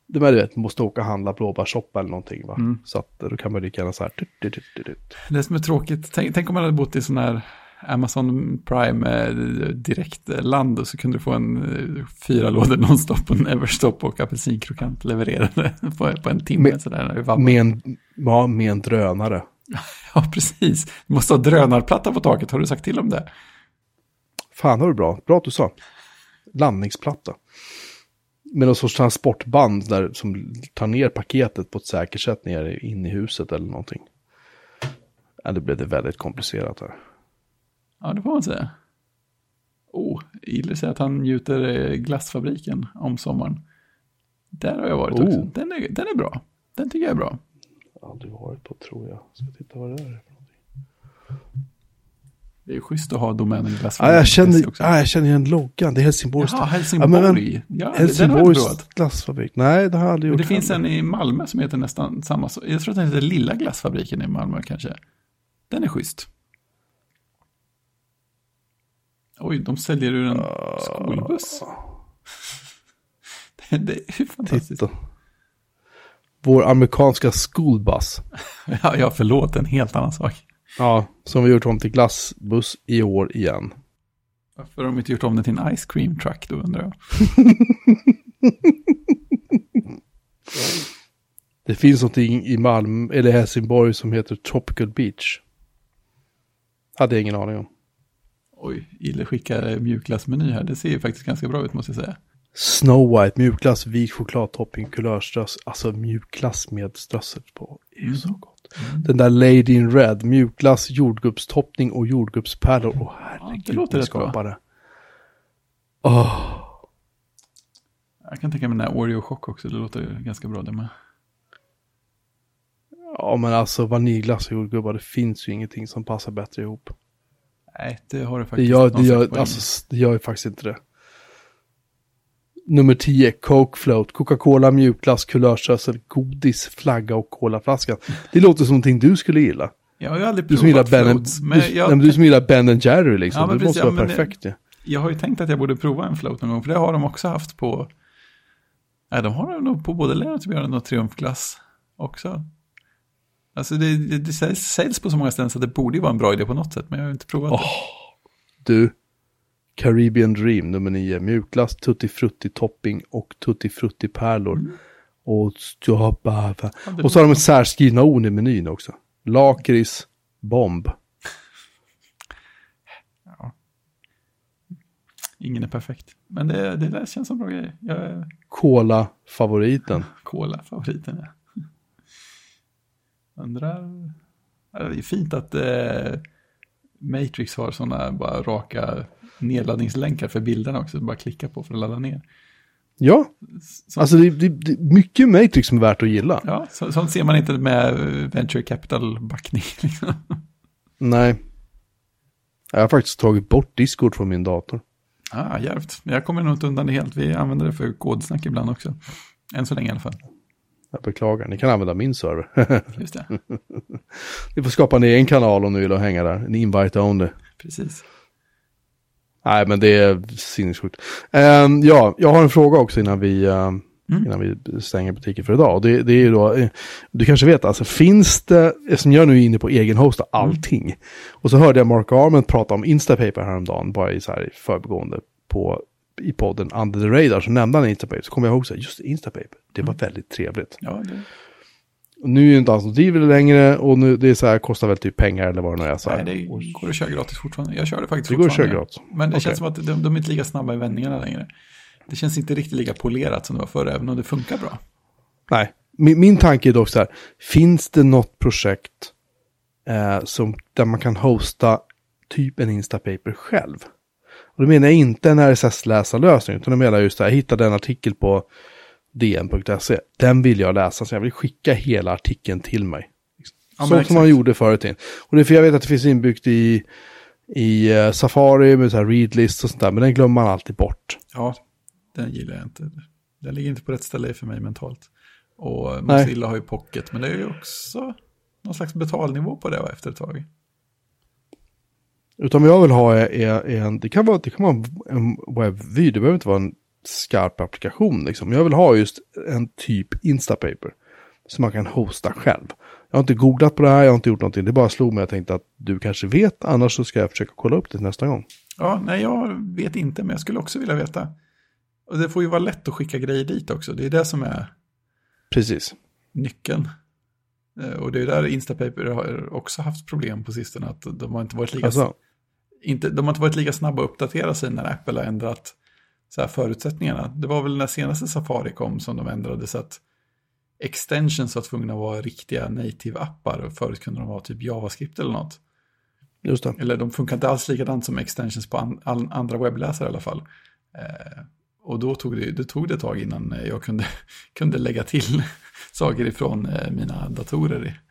du vet, du vet, måste åka och handla blåbärssoppa eller någonting va? Mm. Så att då kan man lika gärna så här. Tut, tut, tut. Det som är tråkigt, tänk, tänk om man hade bott i sån här Amazon Prime eh, direktland och så kunde du få en eh, fyra lådor nonstop och Neverstop och apelsinkrokant levererade på, på en timme. Med- sådär. Med en, ja, med en drönare. Ja, precis. Du måste ha drönarplatta på taket, har du sagt till om det? Fan, har du bra. Bra att du sa. Landningsplatta. Med någon sorts transportband där, som tar ner paketet på ett säkert sätt ner in i huset eller någonting. Ja, det blev det väldigt komplicerat här. Ja, det får man säga. Oh, Ille säger att han njuter eh, glassfabriken om sommaren. Där har jag varit Oh. också. Den är, den är bra. Den tycker jag är bra. Aldrig varit på tror jag. Ska titta vad det är. Det är schysst att ha domänen Ja, glassfabriken. jag, känner, också. ja, jag känner igen loggan. Det är Helsingborgs. Jaha, Ja, Helsingborg. men- Ja, jag aldrig Helsingborgs glassfabrik. Nej, det har jag aldrig Men gjort. det finns en i Malmö som heter nästan samma. Jag tror att den heter Lilla glassfabriken i Malmö kanske. Den är schysst. Oj, de säljer ur en skolbuss. det, det är fantastiskt. Titta. Vår amerikanska schoolbus. Ja, ja, förlåt, en helt annan sak. Ja, som vi gjort om till glassbuss i år igen. Varför har de inte gjort om den till en ice cream truck då undrar jag. Det finns någonting i Malmö, eller Helsingborg som heter Tropical Beach. Hade jag ingen aning om. Oj, Ille skickar mjukglassmeny här. Det ser ju faktiskt ganska bra ut måste jag säga. Snow White, mjukglass, vit chokladtopping, kulörströss. Alltså mjukglass med strössel på. är ju så gott. Den där Lady in Red, mjukglass, jordgubbstoppning och jordgubbspärlor. Åh herregud, det låter bra. Åh, Jag kan tänka mig den här Oreo-chock också. Det låter ganska bra det med. ja men alltså vaniljglass och jordgubbar, det finns ju ingenting som passar bättre ihop. Nej, det har du Det faktiskt. gör, någon det, gör, alltså, det gör ju faktiskt inte det. Nummer 10, Coke Float, Coca-Cola, mjukglass, kulörströssel, godis, flagga och colaflaskan. Det låter som någonting du skulle gilla. Jag har ju aldrig Du provat Ben, floats. du, Men nej, jag, men du som gillar Ben Jerry liksom. Ja, det precis, måste ja, vara men det- perfekt ju. jag har ju tänkt att jag borde prova en float någon gång. För det har de också haft på... Nej, de har nog på både Lennartsbjörnen och Triumfglass också. Alltså det, det, det säljs- på så många ställen så det borde ju vara en bra idé på något sätt. Men jag har inte provat det. Du, Caribbean Dream nummer 9, mjukglass, tutti frutti topping och tutti frutti pärlor. Och, Mm. Ja, det och så har de särskrivna ord i menyn också. Lakrits, bomb. Ingen är perfekt. Men det, det där känns som bra grejer. Jag är Cola, favoriten. Cola-favoriten. Ja. Undrar... Ja, Det är fint att eh, Matrix har sådana bara raka nedladdningslänkar för bilderna också. Bara klicka på för att ladda ner. Ja, Så, alltså det, det, det är mycket Matrix som är värt att gilla. ja, så, sånt ser man inte med eh, venture capital-backning. Liksom. Nej. Jag har faktiskt tagit bort Discord från min dator. Ah, djärvt. Jag kommer nog inte undan det helt. Vi använder det för kodsnack ibland också. Än så länge i alla fall. Jag beklagar, ni kan använda min server. Just det, ni får skapa en egen kanal om ni vill och hänga där. En invite only. precis. Nej, men det är sinnessjukt. Ehm, ja, jag har en fråga också innan vi, ehm, Mm. innan vi stänger butiken för idag. Det, det är då, eh, du kanske vet, alltså finns det, som jag nu är inne på egenhosta allting. Och så hörde jag Mark Arment prata om Instapaper häromdagen, bara i så här i förbigående på, i podden Under the Radar, så nämnde han Instapaper. Så kom jag ihåg så här, just det, Instapaper, det var väldigt trevligt. Ja, det, Och nu är ju inte han som driver det längre och nu, det är så här, kostar väl typ pengar eller vad det nu är. Så här. nej, det går att köra gratis fortfarande. Jag kör det faktiskt Det går att köra fortfarande. gratis. Men det Okej. känns som att de, de är inte lika snabba i vändningarna längre. Det känns inte riktigt lika polerat som det var förr, även om det funkar bra. Nej, min, min tanke är dock så här, finns det något projekt eh, som, där man kan hosta typ en Instapaper själv? Och då menar jag inte en RSS-läsarlösning, utan då menar jag just det här, jag hittade en artikel på dn.se, den vill jag läsa, så jag vill skicka hela artikeln till mig. Ja, men så som man gjorde förut. Och det är för jag vet att det finns inbyggt i, i eh, Safari med så här readlist och sånt där, men den glömmer man alltid bort. Ja, den gillar jag inte. Den ligger inte på rätt ställe för mig mentalt. Och Nej. Mozilla har ju Pocket, men det är ju också någon slags betalnivå på det va, efter ett tag. Utan vad jag vill ha är, är, är en, det kan vara, det kan vara en webbvy, det behöver inte vara en skarp applikation liksom. Jag vill ha just en typ Instapaper. Som man kan hosta själv. Jag har inte googlat på det här, jag har inte gjort någonting. Det bara slog mig, jag tänkte att du kanske vet, annars så ska jag försöka kolla upp det nästa gång. Ja, nej, jag vet inte, men jag skulle också vilja veta. Och det får ju vara lätt att skicka grejer dit också. Det är det som är Precis. nyckeln. Eh, Och det är där Instapaper har också haft problem på sistone. Att de har inte varit lika, Alltså, inte, de har inte varit lika snabba att uppdatera sig när Apple har ändrat så här förutsättningarna. Det var väl när senaste Safari kom som de ändrade så att extensions var tvungna att vara riktiga native-appar. Och förut kunde de vara typ JavaScript eller något. Just det. Eller de funkar inte alls likadant som extensions på an, an, andra webbläsare i alla fall. Eh, och då tog det, det tog det ett tag innan jag kunde, kunde lägga till saker ifrån eh, mina datorer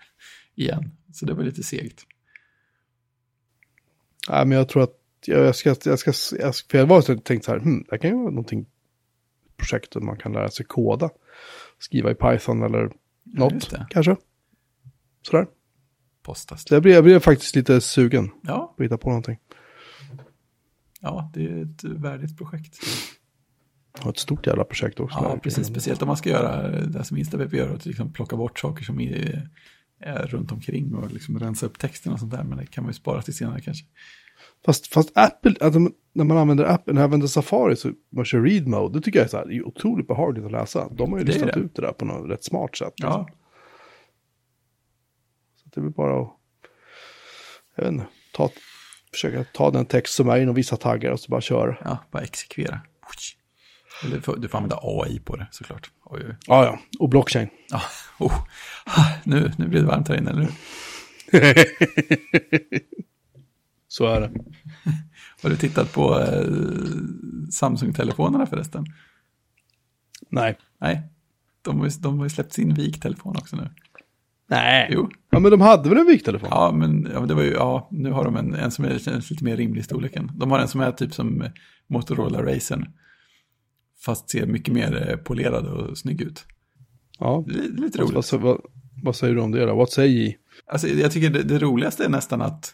igen. Så det var lite segt. Nej, men jag tror att jag ska, jag ska, jag ska för jag var tänkt så här, hmm, det kan ju vara någonting, projekt där man kan lära sig koda. Skriva i Python eller något, ja, kanske. Sådär. Postas. Så jag blev, jag blev faktiskt lite sugen ja. på att hitta på någonting. Ja, det är ett värdigt projekt. Och ett stort jävla projekt också. Ja, precis. Speciellt om man ska göra det som Instaweb gör, att liksom plocka bort saker som är runt omkring och liksom rensa upp texten och sånt där. Men det kan man ju spara till senare kanske. Fast, fast Apple, alltså, när man använder appen, när jag använder Safari så man kör read mode, det tycker jag är, så här, är otroligt behagligt att läsa. De har ju listat ut det där på något rätt smart sätt. Ja. Liksom. Så det är väl bara att, jag vet inte, ta, försöka ta den text som är inom vissa taggar och så bara köra. Ja, bara exekvera. Eller för, du får använda AI på det såklart. Oj, oj. Ja, ja, och blockchain. Ja, oh. nu, nu blir det varmt här inne, eller hur? Så är det. Har du tittat på eh, Samsung-telefonerna förresten? Nej. Nej, de har, ju, de har ju släppt sin viktelefon också nu. Nej. Jo. Ja, men de hade väl en viktelefon? Ja, men ja, det var ju, ja, nu har de en, en som är lite mer rimlig i storleken. De har en som är typ som Motorola Racen. Fast ser mycket mer eh, polerad och snygg ut. Ja. Är lite roligt. Vad, vad, vad, säger du om det då? Vad säger? Alltså, jag tycker det, det roligaste är nästan att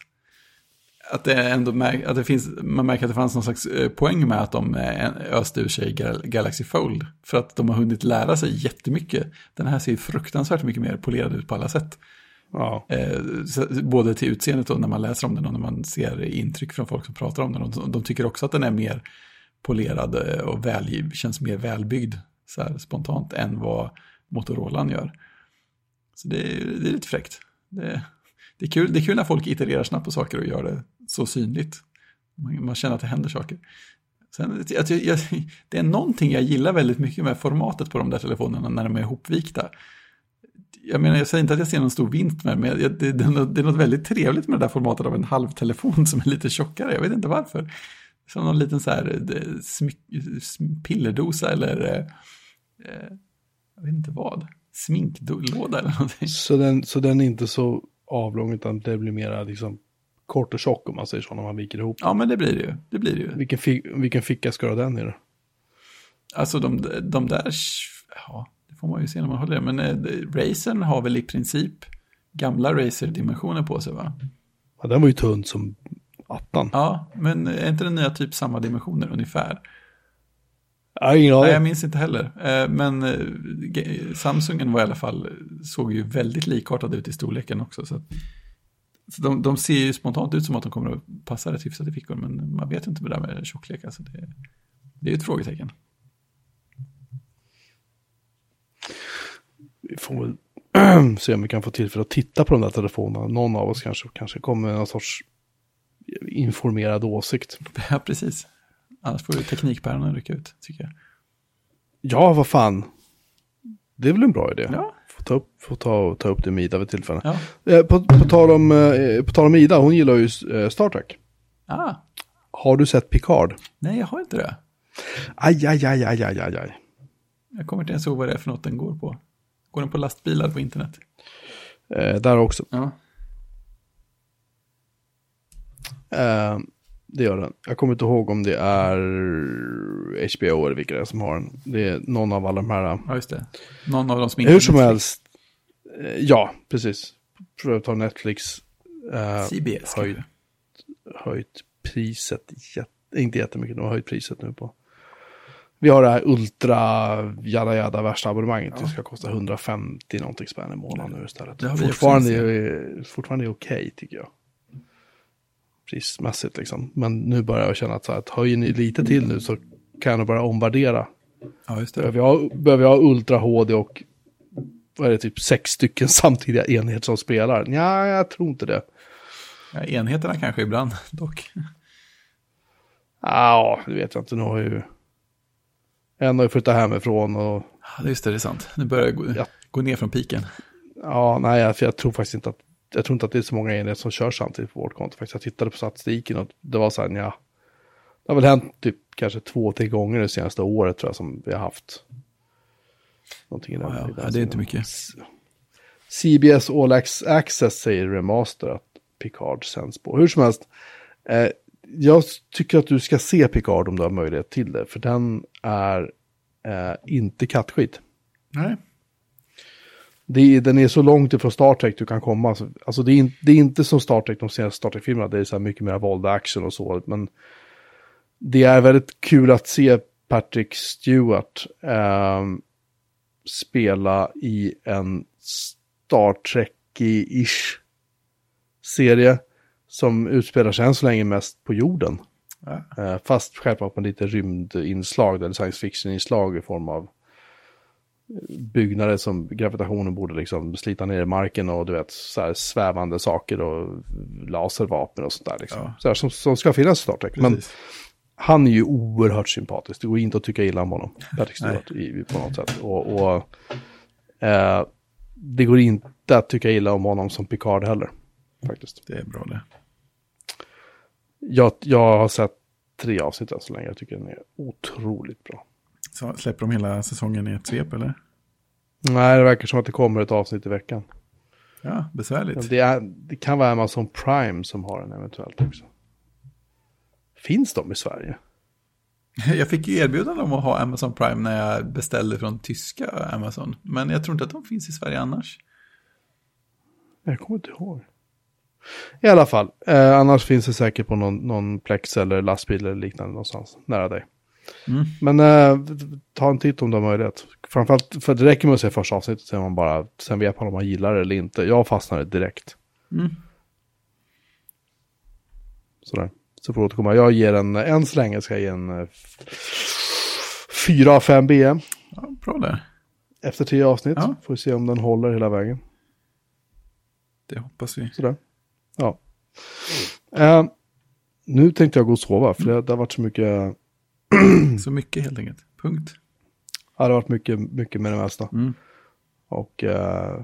att det ändå märk, att det finns, man märker att det fanns någon slags eh, poäng med att de eh, öste ur sig Galaxy Fold. För att de har hunnit lära sig jättemycket. Den här ser fruktansvärt mycket mer polerad ut på alla sätt. Ja. Både till utseendet och när man läser om den och när man ser intryck från folk som pratar om den. De tycker också att den är mer polerad eh, och väl, känns mer välbyggd så här, spontant än vad Motorolan gör. Så det, det är lite fräckt. Det, det, är kul, det är kul när folk itererar snabbt på saker och gör det så synligt. Man, man känner att det händer saker. Sen, jag, jag, det är någonting jag gillar väldigt mycket med formatet på de där telefonerna när de är ihopvikta. Jag menar, jag säger inte att jag ser någon stor vinst med det, men jag, det, det, är något, det är något väldigt trevligt med det där formatet av en halvtelefon som är lite tjockare. Jag vet inte varför. Som någon liten så här smyck, pillerdosa eller eh, eh, jag vet inte vad. Sminklåda eller någonting. Så den, så den är inte så avlång utan det blir mera liksom kort och tjock om man säger så när man viker ihop. Ja men det blir det ju. Det blir det ju. Vilken, fi, vilken ficka ska du ha den i då? Alltså de, de där, ja det får man ju se när man håller det. Men eh, Racern har väl i princip gamla Racer-dimensioner på sig va? Ja den var ju tunn som attan. Ja, men är inte den nya typ samma dimensioner ungefär? Nej, jag minns inte heller. Eh, men eh, Samsungen var i alla fall, såg ju väldigt likartad ut i storleken också. Så, så de, de, ser ju spontant ut som att de kommer att passa rätt hyfsat i fickor, men man vet inte vad det där med tjocklek. Alltså det, det är ju ett frågetecken. Vi får väl se om vi kan få tillfälle att titta på de där telefonerna. Någon av oss kanske, kanske kommer med någon sorts informerad åsikt. Ja, precis. Annars får ju teknikpäronen rycka ut, tycker jag. Ja, vad fan. Det är väl en bra idé. Ja. Få ta upp, få ta, ta upp det med Ida vid tillfälle. Ja. Eh, på, på, tal om, eh, på tal om Ida, hon gillar ju eh, Star Trek. Ah. Har du sett Picard? Nej, jag har inte det. Aj, aj, aj, aj, aj, aj, aj. Jag kommer inte ens ihåg vad det är för något den går på. Går den på lastbilar på internet? Eh, där också. Ja. Eh, det gör den. Jag kommer inte ihåg om det är HBO eller vilka det är som har den. Det är någon av alla de här. Ja, just det. Någon av dem som inte Hur som helst. Eh, ja, precis. För att ta Netflix. Eh, CBS höjt, höjt priset. Jätte, inte jättemycket, de har höjt priset nu på. Vi har det här ultra jada jada värsta abonnemanget. Ja. Det ska kosta 150 någonting spänn i månaden nu istället. Fortfarande, fortfarande är okej okay, tycker jag prismässigt liksom. Men nu börjar jag känna att, så här, att höjer ni lite till nu så kan jag börja omvärdera. Ja, just det. Behöver jag, behöver jag ha Ultra HD och vad är det, typ sex stycken samtidiga enheter som spelar? Ja, jag tror inte det. Ja, enheterna kanske ibland dock. Ja, det vet jag inte. Nu har jag ju... En har ju flyttat hemifrån och... Ja, just det, det är sant. Nu börjar jag gå, ja. gå ner från piken. Ja, nej, för jag tror faktiskt inte att jag tror inte att det är så många enheter som kör samtidigt på vårt konto. Faktiskt. Jag tittade på statistiken och det var så här, ja. Det har väl hänt typ kanske två, tre gånger det senaste året tror jag som vi har haft. Någonting i den, Ja, ja. i den Ja, det är inte mycket. CBS All Access säger Remaster att Picard sänds på. Hur som helst, eh, jag tycker att du ska se Picard om du har möjlighet till det, för den är eh, inte kattskit. Nej. Det, den är så långt ifrån Star Trek du kan komma. Alltså, det, är, in- det är inte som Star Trek, de senaste Star Trek-filmerna, det är så här mycket mer våld och action och så, men det är väldigt kul att se Patrick Stewart ehm, spela i en Star Trek-ish serie som utspelar sig än så länge mest på jorden. Ja. Eh, fast självklart med lite rymdinslag eller science fiction-inslag i form av byggnader som gravitationen borde liksom slita ner i marken och du vet så här svävande saker och laservapen och sånt där liksom. Ja. Så här, som, som ska finnas i Star Trek. Men Precis. han är ju oerhört sympatisk. Det går inte att tycka illa om honom. Patrick. Stewart i, på något sätt. Och, och eh, det går inte att tycka illa om honom som Picard heller. Faktiskt. Det är bra det. Jag, jag har sett tre avsnitt än så länge. Jag tycker den är otroligt bra. Så släpper de hela säsongen i ett svep eller? Nej, det verkar som att det kommer ett avsnitt i veckan. Ja, besvärligt. Det, är, det kan vara Amazon Prime som har den eventuellt också. Finns de i Sverige? Jag fick ju erbjudande om att ha Amazon Prime när jag beställde från tyska Amazon. Men jag tror inte att de finns i Sverige annars. Jag kommer inte ihåg. I alla fall, eh, annars finns det säkert på någon, någon Plex eller lastbil eller liknande någonstans nära dig. Mm. Men eh, ta en titt om du har möjlighet. Framförallt, för det räcker med att se första avsnittet, sen, man bara, sen vet man om man gillar det eller inte. Jag fastnade direkt. Mm. Sådär. Så får du återkomma. Jag ger en, än så länge ska jag ge en eh, f- 4 av 5 BM. Ja, bra där. Efter tio avsnitt. Ja. Får vi se om den håller hela vägen. Det hoppas vi. Sådär. Ja. Eh, nu tänkte jag gå och sova, för det, det har varit så mycket, Så mycket helt enkelt. Punkt. ja, det har varit mycket, mycket med det mesta. Mm. Och eh,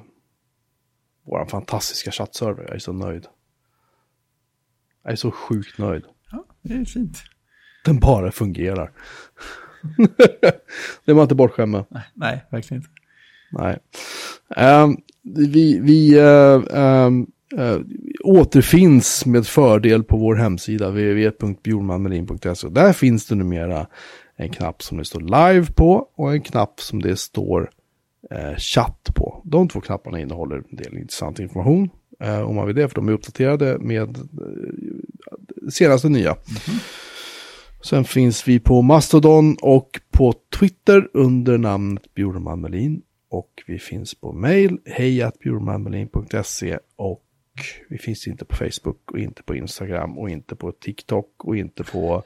vår fantastiska chattserver, jag är så nöjd. Jag är så sjukt nöjd. Ja, det är fint. Den bara fungerar. det är man inte bortskämd med. Nej, nej, verkligen inte. Nej. Ehm, vi vi eh, ehm, eh, återfinns med fördel på vår hemsida www.bjornmanmelin.se. Där finns det numera en knapp som det står live på och en knapp som det står eh, chatt på. De två knapparna innehåller en del intressant information. Eh, om man vill det, för de är uppdaterade med eh, senaste nya. Sen finns vi på Mastodon och på Twitter under namnet Bjurman Melin. Och vi finns på mail, hejatbjurmanmelin.se och vi finns inte på Facebook och inte på Instagram och inte på TikTok och inte på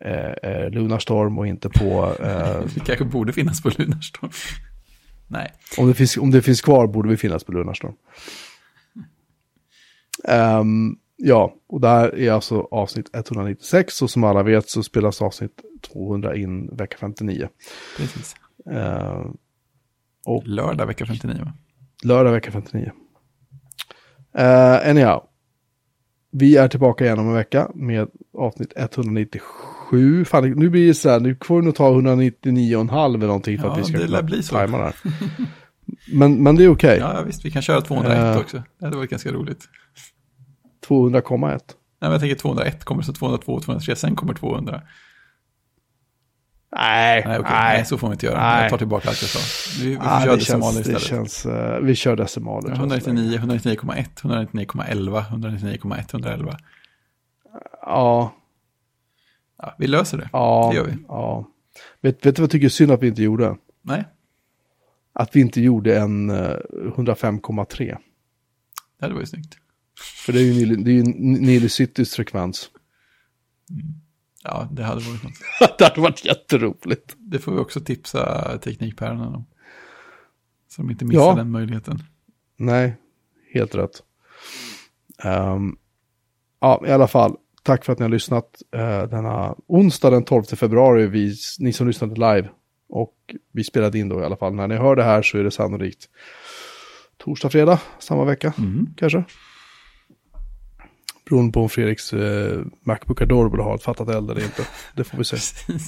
eh, eh, Lunarstorm och inte på... Eh, Vi kanske borde finnas på Lunarstorm. nej. om, det finns, om det finns kvar borde vi finnas på Lunarstorm. Ehm, ja, och där är alltså avsnitt 196 och som alla vet så spelas avsnitt 200 in vecka 59. Precis. Ehm, Lördag vecka 59 va? Lördag vecka 59. Uh, anyhow. Vi är tillbaka igen om en vecka med avsnitt 197. Fan, nu blir det så här, nu får vi nog ta 199,5 eller någonting för Ja, att vi ska det bli så. tajma det här. Men, men det är okej. Ja, ja, visst. Vi kan köra 201 Eh. också. Det hade varit ganska roligt. 200,1. Nej, men jag tänker 201 kommer, så 202, 203, sen kommer 200. Nej, Nej, okej. Nej, så får vi inte göra. Nej. Jag tar tillbaka allt jag sa. Vi, vi Ah, det decimaler känns, det istället. känns, eh, vi kör decimaler. tror jag. 199, 199,1, 199,11, 199,1, 111. Ja, Ja, vi löser det. ja, Det gör vi. ja. Vet, vet du vad jag tycker är synd att vi inte gjorde? Nej, Att vi inte gjorde en eh, 105,3. det hade varit snyggt. För det är ju Nile- ju Citys frekvens. Ja, det hade varit något. det hade varit jätteroligt. Det får vi också tipsa Teknikpäronen om. Så de inte missar Ja. den möjligheten. Nej, helt rätt. Ehm, ja, i alla fall. Tack för att ni har lyssnat uh, denna onsdag den 12 februari. Vi, ni som lyssnade live. Och vi spelade in då i alla fall. När ni hör det här så är det sannolikt torsdag, fredag samma vecka Mm. kanske. Beroende på om Fredriks eh, Macbook Adorable har ett fattat eld eller inte. Det får vi se.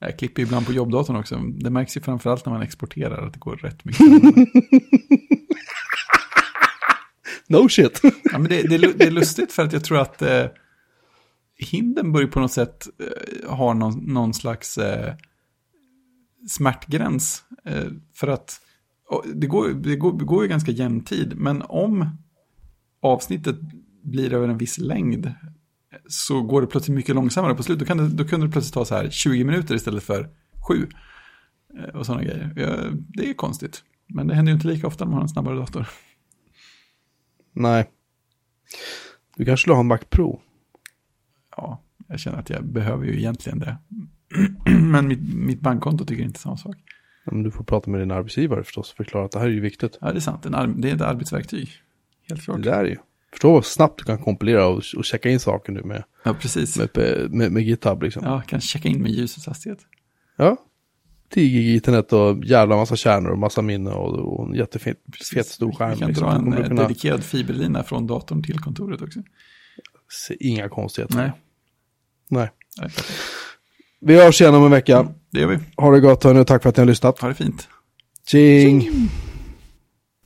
Jag klipper ibland på jobbdatorn också. Det märks ju framförallt när man exporterar att det går rätt mycket. No shit! ja, men det, det, det är lustigt för att jag tror att eh, hinden börjar på något sätt eh, ha någon, någon slags eh, smärtgräns. Eh, för att det, går, det, går, det går ju ganska jämn tid, men om avsnittet blir över en viss längd så går det plötsligt mycket långsammare på slut. Då, kan det, då kunde det plötsligt ta så här 20 minuter istället för 7. Eh, och sådana grejer. Det är konstigt. Men det händer ju inte lika ofta när man har en snabbare dator. Nej. Du kanske skulle ha en Mac Pro? Ja, jag känner att jag behöver ju egentligen det. Men mitt, mitt bankkonto tycker inte samma sak. Ja, Men du får prata med din arbetsgivare förstås och förklara att det här är ju viktigt. Ja, det är sant. Det är ett arbetsverktyg. Helt klart. Det där är ju. Förstå vad snabbt du kan kompilera och, och checka in saker nu med, Ja, precis. med, med, med GitHub liksom. Ja, kan checka in med ljusets hastighet. Ja. 10 gig internet och jävla massa kärnor och massa minne och, och en jättefet fet stor skärm. Vi kan liksom. dra en eh, kunna dedikerad fiberlina från datorn till kontoret också. se inga konstigheter. Nej, Nej. klart. Vi hörs igen om en vecka. det gör vi. Ha det gott hörni och tack för att ni har lyssnat. Ha det fint. Tjing!